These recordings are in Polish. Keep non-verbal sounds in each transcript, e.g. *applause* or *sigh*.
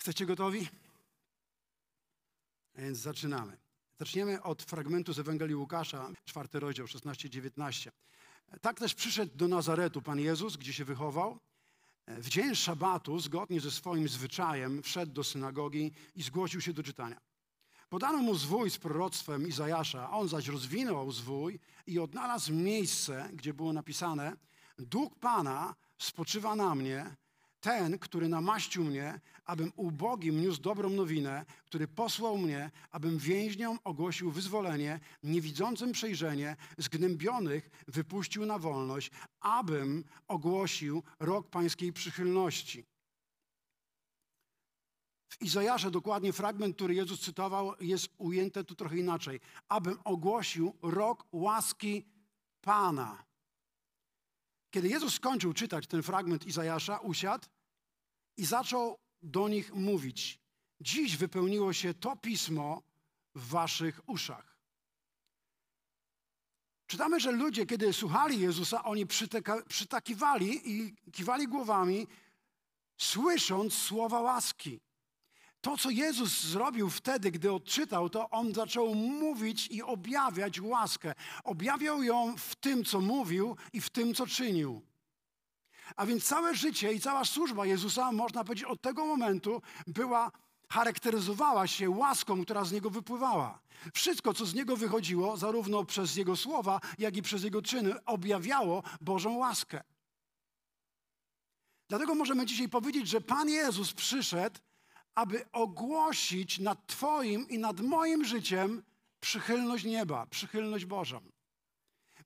Jesteście gotowi? Więc zaczynamy. Zaczniemy od fragmentu z Ewangelii Łukasza, czwarty rozdział, 16-19. Tak też przyszedł do Nazaretu Pan Jezus, gdzie się wychował. W dzień szabatu, zgodnie ze swoim zwyczajem, wszedł do synagogi i zgłosił się do czytania. Podano mu zwój z proroctwem Izajasza, on zaś rozwinął zwój i odnalazł miejsce, gdzie było napisane Duch Pana spoczywa na mnie, ten, który namaścił mnie, abym ubogim niósł dobrą nowinę, który posłał mnie, abym więźniom ogłosił wyzwolenie, niewidzącym przejrzenie, zgnębionych wypuścił na wolność, abym ogłosił rok pańskiej przychylności. W Izajasza dokładnie fragment, który Jezus cytował, jest ujęty tu trochę inaczej. Abym ogłosił rok łaski Pana. Kiedy Jezus skończył czytać ten fragment Izajasza, usiadł i zaczął do nich mówić. Dziś wypełniło się to pismo w waszych uszach. Czytamy, że ludzie, kiedy słuchali Jezusa, oni przyteka, przytakiwali i kiwali głowami, słysząc słowa łaski. To, co Jezus zrobił wtedy, gdy odczytał, to on zaczął mówić i objawiać łaskę. Objawiał ją w tym, co mówił i w tym, co czynił. A więc całe życie i cała służba Jezusa, można powiedzieć, od tego momentu była, charakteryzowała się łaską, która z niego wypływała. Wszystko, co z niego wychodziło, zarówno przez jego słowa, jak i przez jego czyny, objawiało Bożą łaskę. Dlatego możemy dzisiaj powiedzieć, że Pan Jezus przyszedł aby ogłosić nad Twoim i nad moim życiem przychylność nieba, przychylność Bożą.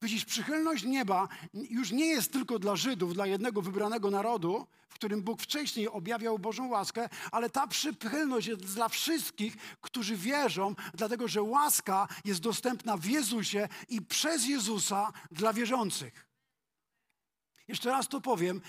Widzisz, przychylność nieba już nie jest tylko dla Żydów, dla jednego wybranego narodu, w którym Bóg wcześniej objawiał Bożą łaskę, ale ta przychylność jest dla wszystkich, którzy wierzą, dlatego że łaska jest dostępna w Jezusie i przez Jezusa dla wierzących. Jeszcze raz to powiem.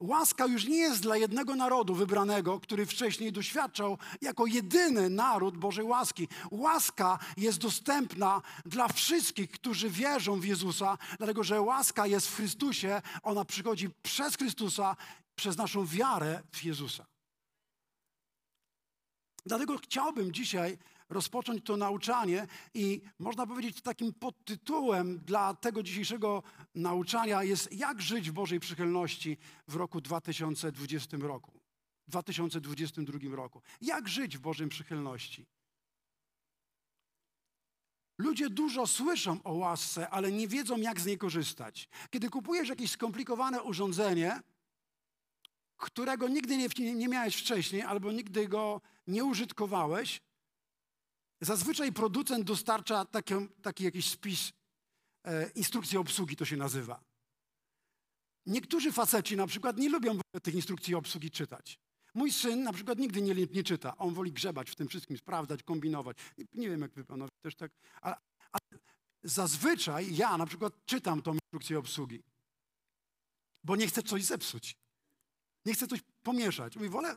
Łaska już nie jest dla jednego narodu wybranego, który wcześniej doświadczał jako jedyny naród Bożej łaski. Łaska jest dostępna dla wszystkich, którzy wierzą w Jezusa, dlatego że łaska jest w Chrystusie, ona przychodzi przez Chrystusa, przez naszą wiarę w Jezusa. Dlatego chciałbym dzisiaj rozpocząć to nauczanie i można powiedzieć takim podtytułem dla tego dzisiejszego nauczania jest jak żyć w Bożej przychylności w roku 2020 roku. 2022 roku. Jak żyć w Bożej przychylności? Ludzie dużo słyszą o łasce, ale nie wiedzą, jak z niej korzystać. Kiedy kupujesz jakieś skomplikowane urządzenie, którego nigdy nie, nie miałeś wcześniej, albo nigdy go nie użytkowałeś, Zazwyczaj producent dostarcza taki, taki jakiś spis, e, instrukcji obsługi to się nazywa. Niektórzy faceci na przykład nie lubią tych instrukcji obsługi czytać. Mój syn na przykład nigdy nie, nie czyta. On woli grzebać w tym wszystkim, sprawdzać, kombinować. Nie wiem, jak wy panowie też tak. Ale, ale zazwyczaj ja na przykład czytam tą instrukcję obsługi, bo nie chcę coś zepsuć. Nie chcę coś pomieszać. Mówię, wolę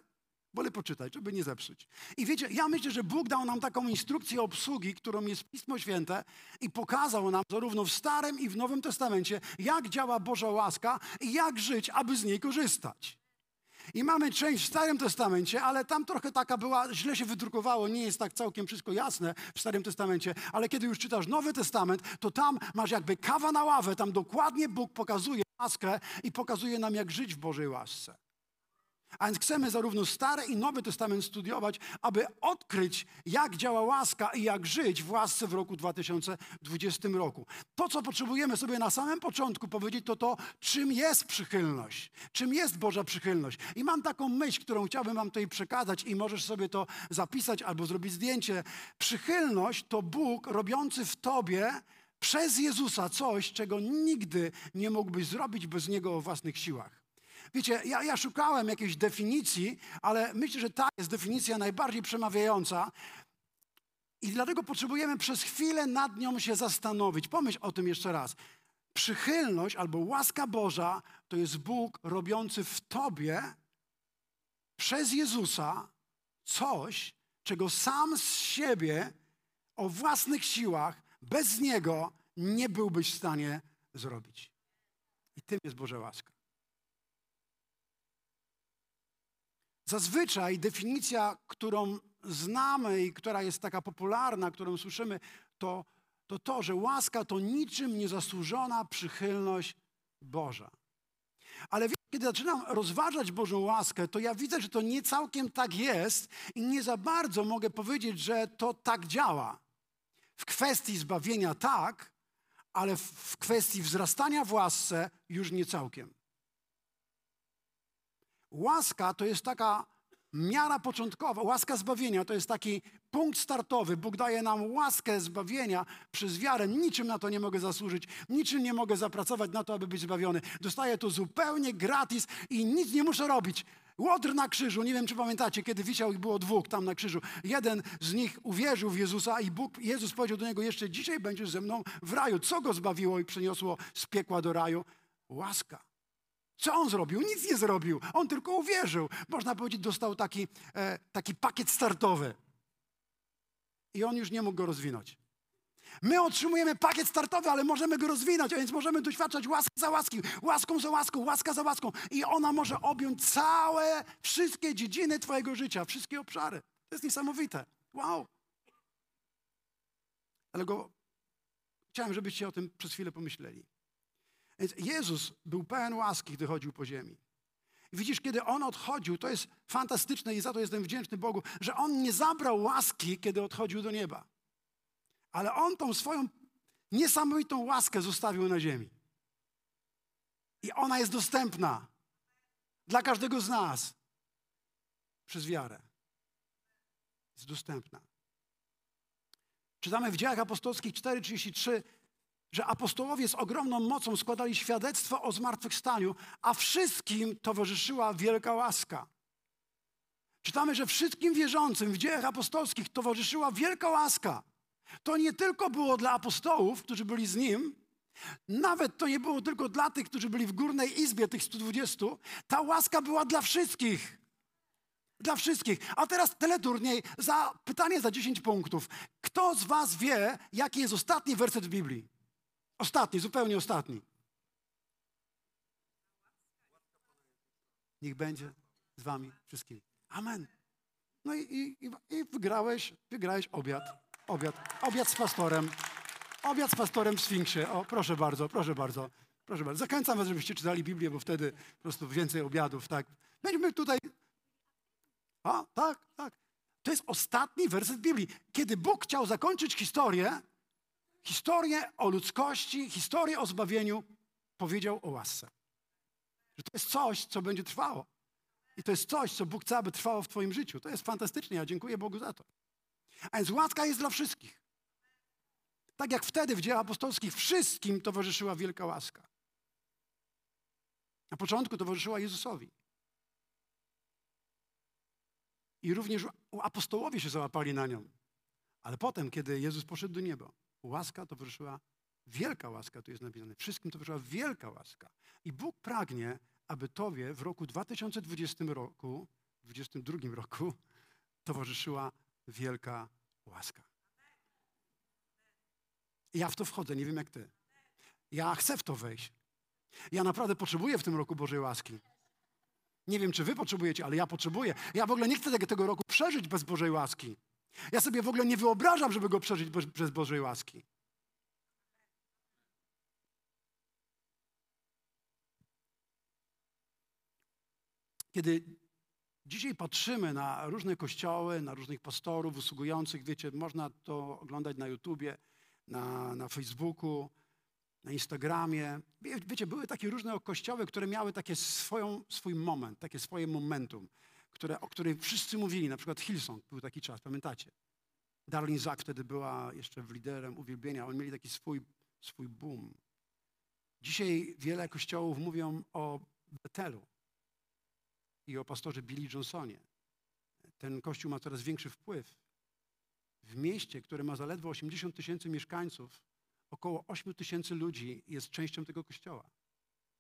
Wolę poczytać, żeby nie zepsuć. I wiecie, ja myślę, że Bóg dał nam taką instrukcję obsługi, którą jest Pismo Święte i pokazał nam zarówno w Starym i w Nowym Testamencie, jak działa Boża łaska i jak żyć, aby z niej korzystać. I mamy część w Starym Testamencie, ale tam trochę taka była, źle się wydrukowało, nie jest tak całkiem wszystko jasne w Starym Testamencie, ale kiedy już czytasz Nowy Testament, to tam masz jakby kawa na ławę, tam dokładnie Bóg pokazuje łaskę i pokazuje nam, jak żyć w Bożej łasce. A więc chcemy zarówno Stary i Nowy Testament studiować, aby odkryć, jak działa łaska i jak żyć w łasce w roku 2020 roku. To, co potrzebujemy sobie na samym początku powiedzieć, to to, czym jest przychylność. Czym jest Boża przychylność. I mam taką myśl, którą chciałbym wam tutaj przekazać i możesz sobie to zapisać albo zrobić zdjęcie. Przychylność to Bóg robiący w tobie przez Jezusa coś, czego nigdy nie mógłbyś zrobić bez Niego o własnych siłach. Wiecie, ja, ja szukałem jakiejś definicji, ale myślę, że ta jest definicja najbardziej przemawiająca. I dlatego potrzebujemy przez chwilę nad nią się zastanowić. Pomyśl o tym jeszcze raz. Przychylność albo łaska Boża to jest Bóg robiący w tobie przez Jezusa coś, czego sam z siebie o własnych siłach, bez Niego nie byłbyś w stanie zrobić. I tym jest Boża łaska. Zazwyczaj definicja, którą znamy i która jest taka popularna, którą słyszymy, to to, to że łaska to niczym niezasłużona przychylność Boża. Ale kiedy zaczynam rozważać Bożą łaskę, to ja widzę, że to nie całkiem tak jest i nie za bardzo mogę powiedzieć, że to tak działa. W kwestii zbawienia tak, ale w kwestii wzrastania w łasce już nie całkiem. Łaska to jest taka miara początkowa, łaska zbawienia to jest taki punkt startowy. Bóg daje nam łaskę zbawienia przez wiarę. Niczym na to nie mogę zasłużyć, niczym nie mogę zapracować na to, aby być zbawiony. Dostaję to zupełnie gratis i nic nie muszę robić. Łodr na krzyżu, nie wiem czy pamiętacie, kiedy wisiał ich było dwóch tam na krzyżu. Jeden z nich uwierzył w Jezusa i Bóg, Jezus powiedział do niego, jeszcze dzisiaj będziesz ze mną w raju. Co go zbawiło i przeniosło z piekła do raju? Łaska. Co on zrobił? Nic nie zrobił. On tylko uwierzył. Można powiedzieć, dostał taki, e, taki pakiet startowy. I on już nie mógł go rozwinąć. My otrzymujemy pakiet startowy, ale możemy go rozwinąć, a więc możemy doświadczać łaski za łaski, łaską za łaską, łaska za łaską. I ona może objąć całe, wszystkie dziedziny Twojego życia, wszystkie obszary. To jest niesamowite. Wow. Dlatego chciałem, żebyście o tym przez chwilę pomyśleli. Więc Jezus był pełen łaski, gdy chodził po ziemi. I widzisz, kiedy On odchodził, to jest fantastyczne i za to jestem wdzięczny Bogu, że On nie zabrał łaski, kiedy odchodził do nieba. Ale On tą swoją niesamowitą łaskę zostawił na ziemi. I ona jest dostępna dla każdego z nas przez wiarę. Jest dostępna. Czytamy w dziejach apostolskich 4,33 że apostołowie z ogromną mocą składali świadectwo o zmartwychwstaniu, a wszystkim towarzyszyła wielka łaska. Czytamy, że wszystkim wierzącym w dziejach apostolskich towarzyszyła wielka łaska. To nie tylko było dla apostołów, którzy byli z nim, nawet to nie było tylko dla tych, którzy byli w górnej izbie, tych 120. Ta łaska była dla wszystkich. Dla wszystkich. A teraz teleturniej za pytanie za 10 punktów. Kto z Was wie, jaki jest ostatni werset w Biblii? Ostatni, zupełnie ostatni. Niech będzie z wami wszystkimi. Amen. No i, i, i wygrałeś, wygrałeś obiad. Obiad. Obiad z pastorem. Obiad z pastorem w Sfinksie. O, proszę bardzo, proszę bardzo. Proszę bardzo. Zachęcam was, żebyście czytali Biblię, bo wtedy po prostu więcej obiadów, tak. Będziemy tutaj... A, tak, tak. To jest ostatni werset Biblii. Kiedy Bóg chciał zakończyć historię, historię o ludzkości, historię o zbawieniu, powiedział o łasce. Że to jest coś, co będzie trwało. I to jest coś, co Bóg chce, aby trwało w Twoim życiu. To jest fantastyczne. Ja dziękuję Bogu za to. A więc łaska jest dla wszystkich. Tak jak wtedy w dziejach apostolskich wszystkim towarzyszyła wielka łaska. Na początku towarzyszyła Jezusowi. I również apostołowie się załapali na nią. Ale potem, kiedy Jezus poszedł do nieba, łaska towarzyszyła, wielka łaska tu jest napisane, wszystkim towarzyszyła wielka łaska. I Bóg pragnie, aby Tobie w roku 2020 roku, 2022 roku towarzyszyła wielka łaska. Ja w to wchodzę, nie wiem jak Ty. Ja chcę w to wejść. Ja naprawdę potrzebuję w tym roku Bożej łaski. Nie wiem, czy Wy potrzebujecie, ale ja potrzebuję. Ja w ogóle nie chcę tego roku przeżyć bez Bożej łaski. Ja sobie w ogóle nie wyobrażam, żeby go przeżyć bez Bożej łaski. Kiedy dzisiaj patrzymy na różne kościoły, na różnych pastorów usługujących, wiecie, można to oglądać na YouTubie, na, na Facebooku, na Instagramie. Wie, wiecie, były takie różne kościoły, które miały takie swoją, swój moment, takie swoje momentum które, o której wszyscy mówili, na przykład Hillsong, był taki czas, pamiętacie? Darlene Zak wtedy była jeszcze liderem uwielbienia, oni mieli taki swój, swój boom. Dzisiaj wiele kościołów mówią o Betelu i o pastorze Billy Johnsonie. Ten kościół ma coraz większy wpływ. W mieście, które ma zaledwo 80 tysięcy mieszkańców, około 8 tysięcy ludzi jest częścią tego kościoła.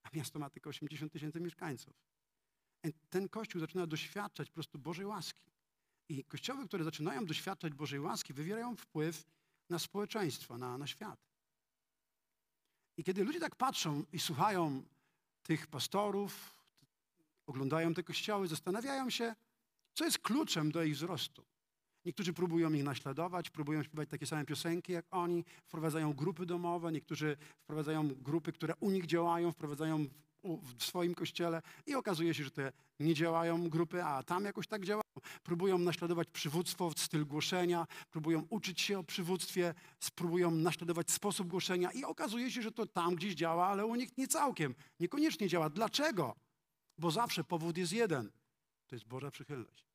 A miasto ma tylko 80 tysięcy mieszkańców ten Kościół zaczyna doświadczać po prostu Bożej łaski. I kościoły, które zaczynają doświadczać Bożej łaski, wywierają wpływ na społeczeństwo, na, na świat. I kiedy ludzie tak patrzą i słuchają tych pastorów, oglądają te kościoły, zastanawiają się, Co jest kluczem do ich wzrostu? Niektórzy próbują ich naśladować, próbują śpiewać takie same piosenki jak oni, wprowadzają grupy domowe, niektórzy wprowadzają grupy, które u nich działają, wprowadzają w swoim kościele i okazuje się, że te nie działają grupy, a tam jakoś tak działają. Próbują naśladować przywództwo, styl głoszenia, próbują uczyć się o przywództwie, spróbują naśladować sposób głoszenia i okazuje się, że to tam gdzieś działa, ale u nich nie całkiem, niekoniecznie działa. Dlaczego? Bo zawsze powód jest jeden. To jest Boża przychylność.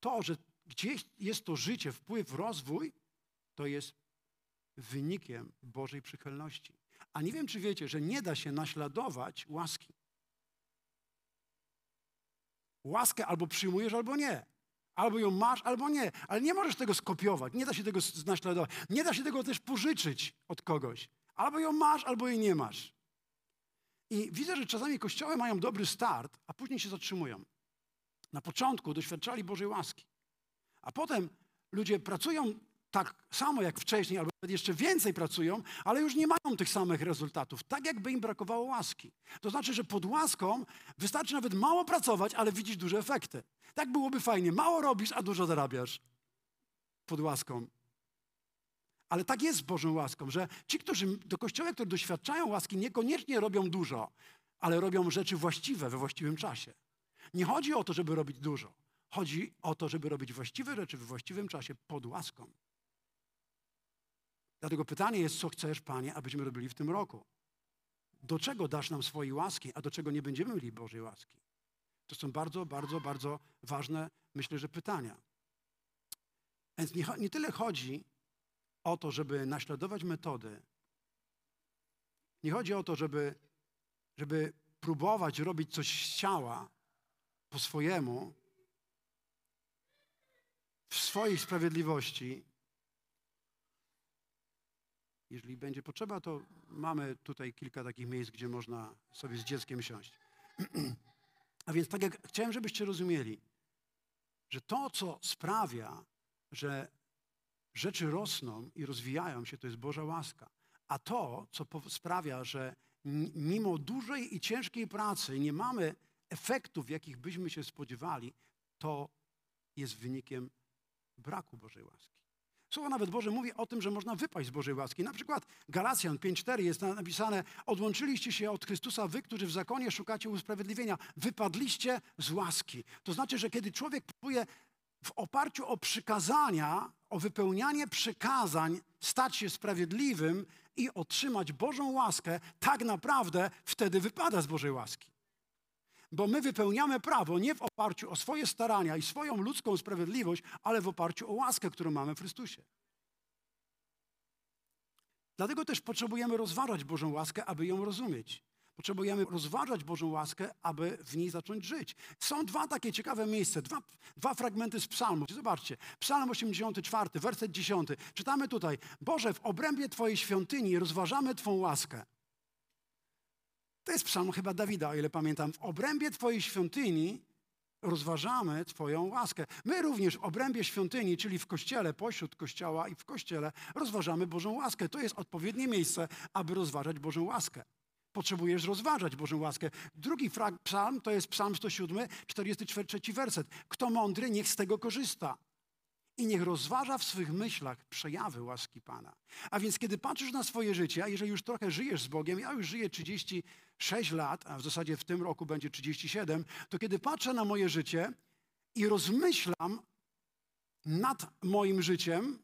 To, że gdzieś jest to życie, wpływ, rozwój, to jest wynikiem Bożej przychylności. A nie wiem, czy wiecie, że nie da się naśladować łaski. Łaskę albo przyjmujesz, albo nie. Albo ją masz, albo nie. Ale nie możesz tego skopiować. Nie da się tego naśladować. Nie da się tego też pożyczyć od kogoś. Albo ją masz, albo jej nie masz. I widzę, że czasami kościoły mają dobry start, a później się zatrzymują. Na początku doświadczali Bożej łaski. A potem ludzie pracują tak samo jak wcześniej, albo jeszcze więcej pracują, ale już nie mają tych samych rezultatów. Tak jakby im brakowało łaski. To znaczy, że pod łaską wystarczy nawet mało pracować, ale widzisz duże efekty. Tak byłoby fajnie. Mało robisz, a dużo zarabiasz. Pod łaską. Ale tak jest z Bożą łaską, że ci, którzy do kościoła, które doświadczają łaski, niekoniecznie robią dużo, ale robią rzeczy właściwe we właściwym czasie. Nie chodzi o to, żeby robić dużo. Chodzi o to, żeby robić właściwe rzeczy we właściwym czasie pod łaską. Dlatego pytanie jest, co chcesz, Panie, abyśmy robili w tym roku? Do czego dasz nam swojej łaski, a do czego nie będziemy mieli Bożej łaski? To są bardzo, bardzo, bardzo ważne, myślę, że pytania. Więc nie, nie tyle chodzi o to, żeby naśladować metody. Nie chodzi o to, żeby, żeby próbować robić coś z ciała po swojemu, w swojej sprawiedliwości, jeżeli będzie potrzeba, to mamy tutaj kilka takich miejsc, gdzie można sobie z dzieckiem siąść. *clears throat* A więc tak jak chciałem, żebyście rozumieli, że to, co sprawia, że rzeczy rosną i rozwijają się, to jest Boża łaska. A to, co sprawia, że mimo dużej i ciężkiej pracy nie mamy efektów, jakich byśmy się spodziewali, to jest wynikiem braku Bożej łaski. Słowo nawet Boże mówi o tym, że można wypaść z Bożej łaski. Na przykład Galacjan 5.4 jest napisane odłączyliście się od Chrystusa wy, którzy w zakonie szukacie usprawiedliwienia. Wypadliście z łaski. To znaczy, że kiedy człowiek próbuje w oparciu o przykazania, o wypełnianie przykazań stać się sprawiedliwym i otrzymać Bożą łaskę, tak naprawdę wtedy wypada z Bożej łaski. Bo my wypełniamy prawo nie w oparciu o swoje starania i swoją ludzką sprawiedliwość, ale w oparciu o łaskę, którą mamy w Chrystusie. Dlatego też potrzebujemy rozważać Bożą łaskę, aby ją rozumieć. Potrzebujemy rozważać Bożą łaskę, aby w niej zacząć żyć. Są dwa takie ciekawe miejsca, dwa, dwa fragmenty z psalmów. Zobaczcie, psalm 84, werset 10. Czytamy tutaj, Boże, w obrębie Twojej świątyni rozważamy Twą łaskę. To jest psalm chyba Dawida, o ile pamiętam. W obrębie Twojej świątyni rozważamy Twoją łaskę. My również w obrębie świątyni, czyli w kościele, pośród kościoła i w kościele, rozważamy Bożą łaskę. To jest odpowiednie miejsce, aby rozważać Bożą łaskę. Potrzebujesz rozważać Bożą łaskę. Drugi psalm to jest psalm 107, 43 werset. Kto mądry, niech z tego korzysta i niech rozważa w swych myślach przejawy łaski Pana. A więc kiedy patrzysz na swoje życie, a jeżeli już trochę żyjesz z Bogiem, ja już żyję 36 lat, a w zasadzie w tym roku będzie 37, to kiedy patrzę na moje życie i rozmyślam nad moim życiem,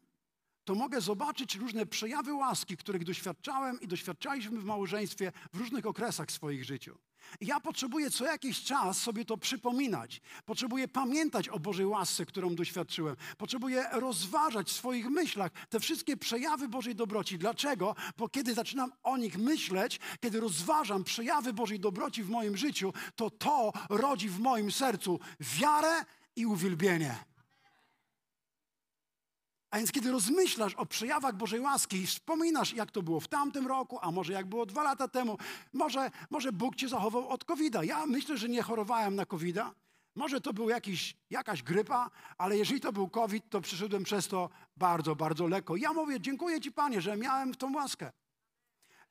to mogę zobaczyć różne przejawy łaski, których doświadczałem i doświadczaliśmy w małżeństwie w różnych okresach swoich życiu. Ja potrzebuję co jakiś czas sobie to przypominać. Potrzebuję pamiętać o Bożej łasce, którą doświadczyłem. Potrzebuję rozważać w swoich myślach te wszystkie przejawy Bożej dobroci. Dlaczego? Bo kiedy zaczynam o nich myśleć, kiedy rozważam przejawy Bożej dobroci w moim życiu, to to rodzi w moim sercu wiarę i uwielbienie. A więc kiedy rozmyślasz o przejawach Bożej łaski i wspominasz, jak to było w tamtym roku, a może jak było dwa lata temu, może, może Bóg cię zachował od covid -a. Ja myślę, że nie chorowałem na covid -a. Może to był jakiś, jakaś grypa, ale jeżeli to był COVID, to przyszedłem przez to bardzo, bardzo lekko. Ja mówię, dziękuję Ci Panie, że miałem tą łaskę.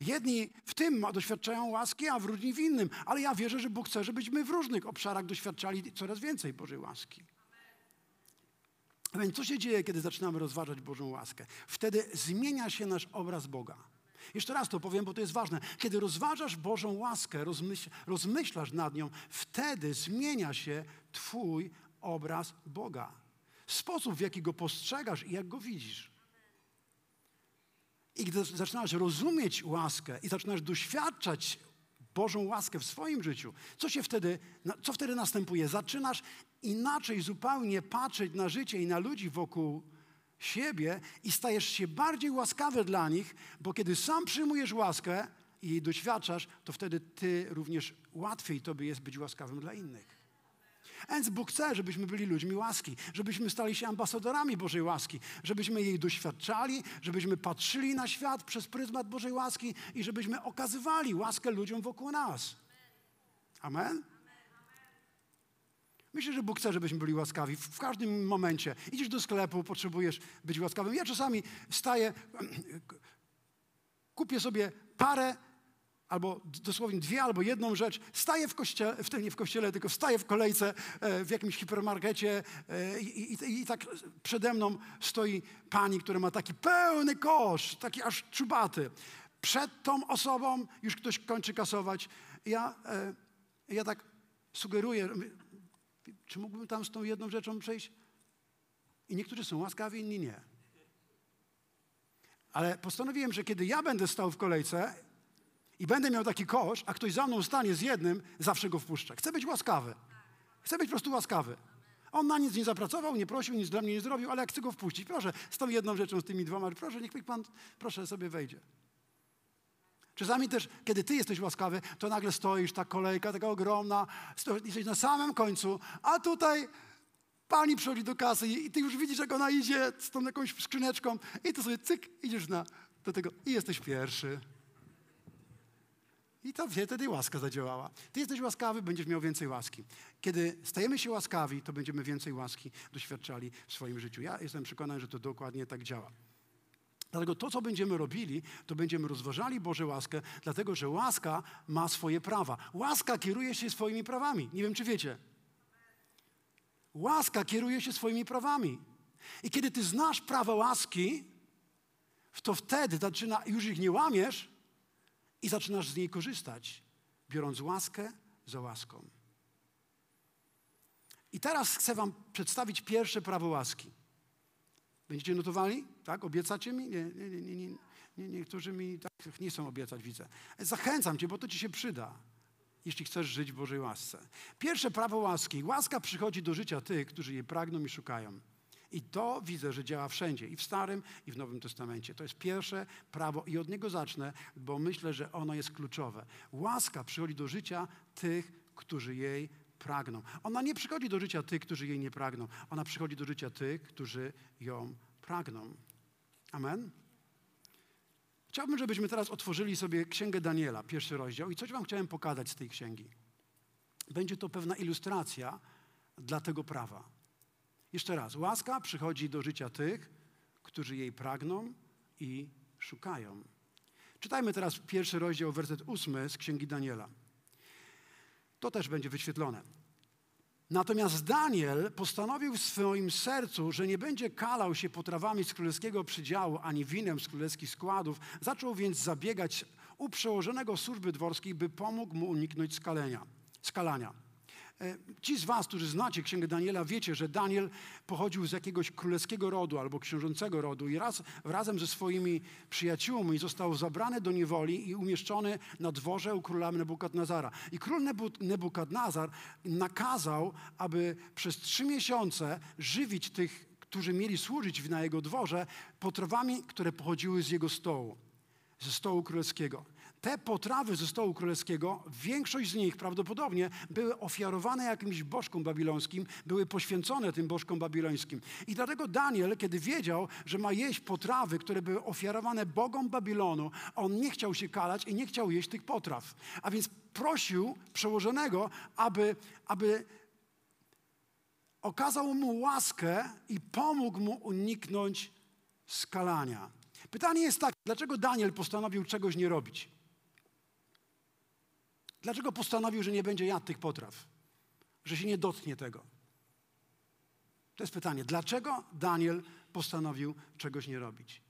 Jedni w tym doświadczają łaski, a wróżni w innym. Ale ja wierzę, że Bóg chce, żebyśmy w różnych obszarach doświadczali coraz więcej Bożej łaski. A więc co się dzieje, kiedy zaczynamy rozważać Bożą łaskę? Wtedy zmienia się nasz obraz Boga. Jeszcze raz to powiem, bo to jest ważne. Kiedy rozważasz Bożą łaskę, rozmyśl, rozmyślasz nad nią, wtedy zmienia się Twój obraz Boga. Sposób, w jaki go postrzegasz i jak go widzisz. I gdy zaczynasz rozumieć łaskę i zaczynasz doświadczać Bożą łaskę w swoim życiu, co się wtedy, co wtedy następuje? Zaczynasz inaczej zupełnie patrzeć na życie i na ludzi wokół siebie i stajesz się bardziej łaskawy dla nich, bo kiedy sam przyjmujesz łaskę i jej doświadczasz, to wtedy ty również łatwiej tobie jest być łaskawym dla innych. Więc Bóg chce, żebyśmy byli ludźmi łaski, żebyśmy stali się ambasadorami Bożej łaski, żebyśmy jej doświadczali, żebyśmy patrzyli na świat przez pryzmat Bożej łaski i żebyśmy okazywali łaskę ludziom wokół nas. Amen? Myślę, że Bóg chce, żebyśmy byli łaskawi w każdym momencie. Idziesz do sklepu, potrzebujesz być łaskawym. Ja czasami staję, *clears throat* kupię sobie parę albo dosłownie dwie, albo jedną rzecz, staję w kościele, w tym nie w kościele, tylko staję w kolejce e, w jakimś hipermarkecie e, i, i, i, tak przede mną stoi pani, która ma taki pełny kosz, taki aż czubaty. Przed tą osobą już ktoś kończy kasować. Ja, e, ja tak sugeruję, czy mógłbym tam z tą jedną rzeczą przejść? I niektórzy są łaskawi, inni nie. Ale postanowiłem, że kiedy ja będę stał w kolejce i będę miał taki kosz, a ktoś za mną stanie z jednym, zawsze go wpuszczę. Chcę być łaskawy. Chcę być po prostu łaskawy. On na nic nie zapracował, nie prosił, nic dla mnie nie zrobił, ale jak chcę go wpuścić, proszę, z tą jedną rzeczą, z tymi dwoma, proszę, niech pan, proszę, sobie wejdzie. Czasami też, kiedy ty jesteś łaskawy, to nagle stoisz, ta kolejka taka ogromna, stoisz, jesteś na samym końcu, a tutaj pani przychodzi do kasy i ty już widzisz, jak ona idzie z tą jakąś skrzyneczką i ty sobie cyk, idziesz na, do tego i jesteś pierwszy. I to wtedy łaska zadziałała. Ty jesteś łaskawy, będziesz miał więcej łaski. Kiedy stajemy się łaskawi, to będziemy więcej łaski doświadczali w swoim życiu. Ja jestem przekonany, że to dokładnie tak działa. Dlatego to, co będziemy robili, to będziemy rozważali Boże łaskę, dlatego że łaska ma swoje prawa. Łaska kieruje się swoimi prawami. Nie wiem, czy wiecie. Łaska kieruje się swoimi prawami. I kiedy ty znasz prawa łaski, to wtedy zaczyna, już ich nie łamiesz i zaczynasz z niej korzystać, biorąc łaskę za łaską. I teraz chcę Wam przedstawić pierwsze prawo łaski. Będziecie notowali? Tak? Obiecacie mi? Nie, nie, nie, nie, nie, niektórzy mi tak nie chcą obiecać, widzę. Zachęcam Cię, bo to Ci się przyda, jeśli chcesz żyć w Bożej łasce. Pierwsze prawo łaski. Łaska przychodzi do życia tych, którzy jej pragną i szukają. I to widzę, że działa wszędzie, i w Starym, i w Nowym Testamencie. To jest pierwsze prawo i od niego zacznę, bo myślę, że ono jest kluczowe. Łaska przychodzi do życia tych, którzy jej pragną. Ona nie przychodzi do życia tych, którzy jej nie pragną. Ona przychodzi do życia tych, którzy ją pragną. Amen? Chciałbym, żebyśmy teraz otworzyli sobie Księgę Daniela, pierwszy rozdział i coś wam chciałem pokazać z tej księgi. Będzie to pewna ilustracja dla tego prawa. Jeszcze raz, łaska przychodzi do życia tych, którzy jej pragną i szukają. Czytajmy teraz pierwszy rozdział, werset ósmy z Księgi Daniela. To też będzie wyświetlone. Natomiast Daniel postanowił w swoim sercu, że nie będzie kalał się potrawami z królewskiego przydziału ani winem z królewskich składów. Zaczął więc zabiegać u przełożonego służby dworskiej, by pomógł mu uniknąć skalenia, skalania. E, ci z Was, którzy znacie Księgę Daniela, wiecie, że Daniel pochodził z jakiegoś królewskiego rodu albo książęcego rodu i raz, razem ze swoimi przyjaciółmi został zabrany do niewoli i umieszczony na dworze u króla Nebukadnezara. I król Nebukadnezar nakazał, aby przez trzy miesiące żywić tych, którzy mieli służyć na jego dworze, potrawami, które pochodziły z jego stołu, ze stołu królewskiego. Te potrawy ze stołu królewskiego, większość z nich prawdopodobnie były ofiarowane jakimś bożkom babilońskim, były poświęcone tym bożkom babilońskim. I dlatego Daniel, kiedy wiedział, że ma jeść potrawy, które były ofiarowane bogom Babilonu, on nie chciał się kalać i nie chciał jeść tych potraw. A więc prosił przełożonego, aby, aby okazał mu łaskę i pomógł mu uniknąć skalania. Pytanie jest takie, dlaczego Daniel postanowił czegoś nie robić? Dlaczego postanowił, że nie będzie jadł tych potraw? Że się nie dotknie tego? To jest pytanie. Dlaczego Daniel postanowił czegoś nie robić?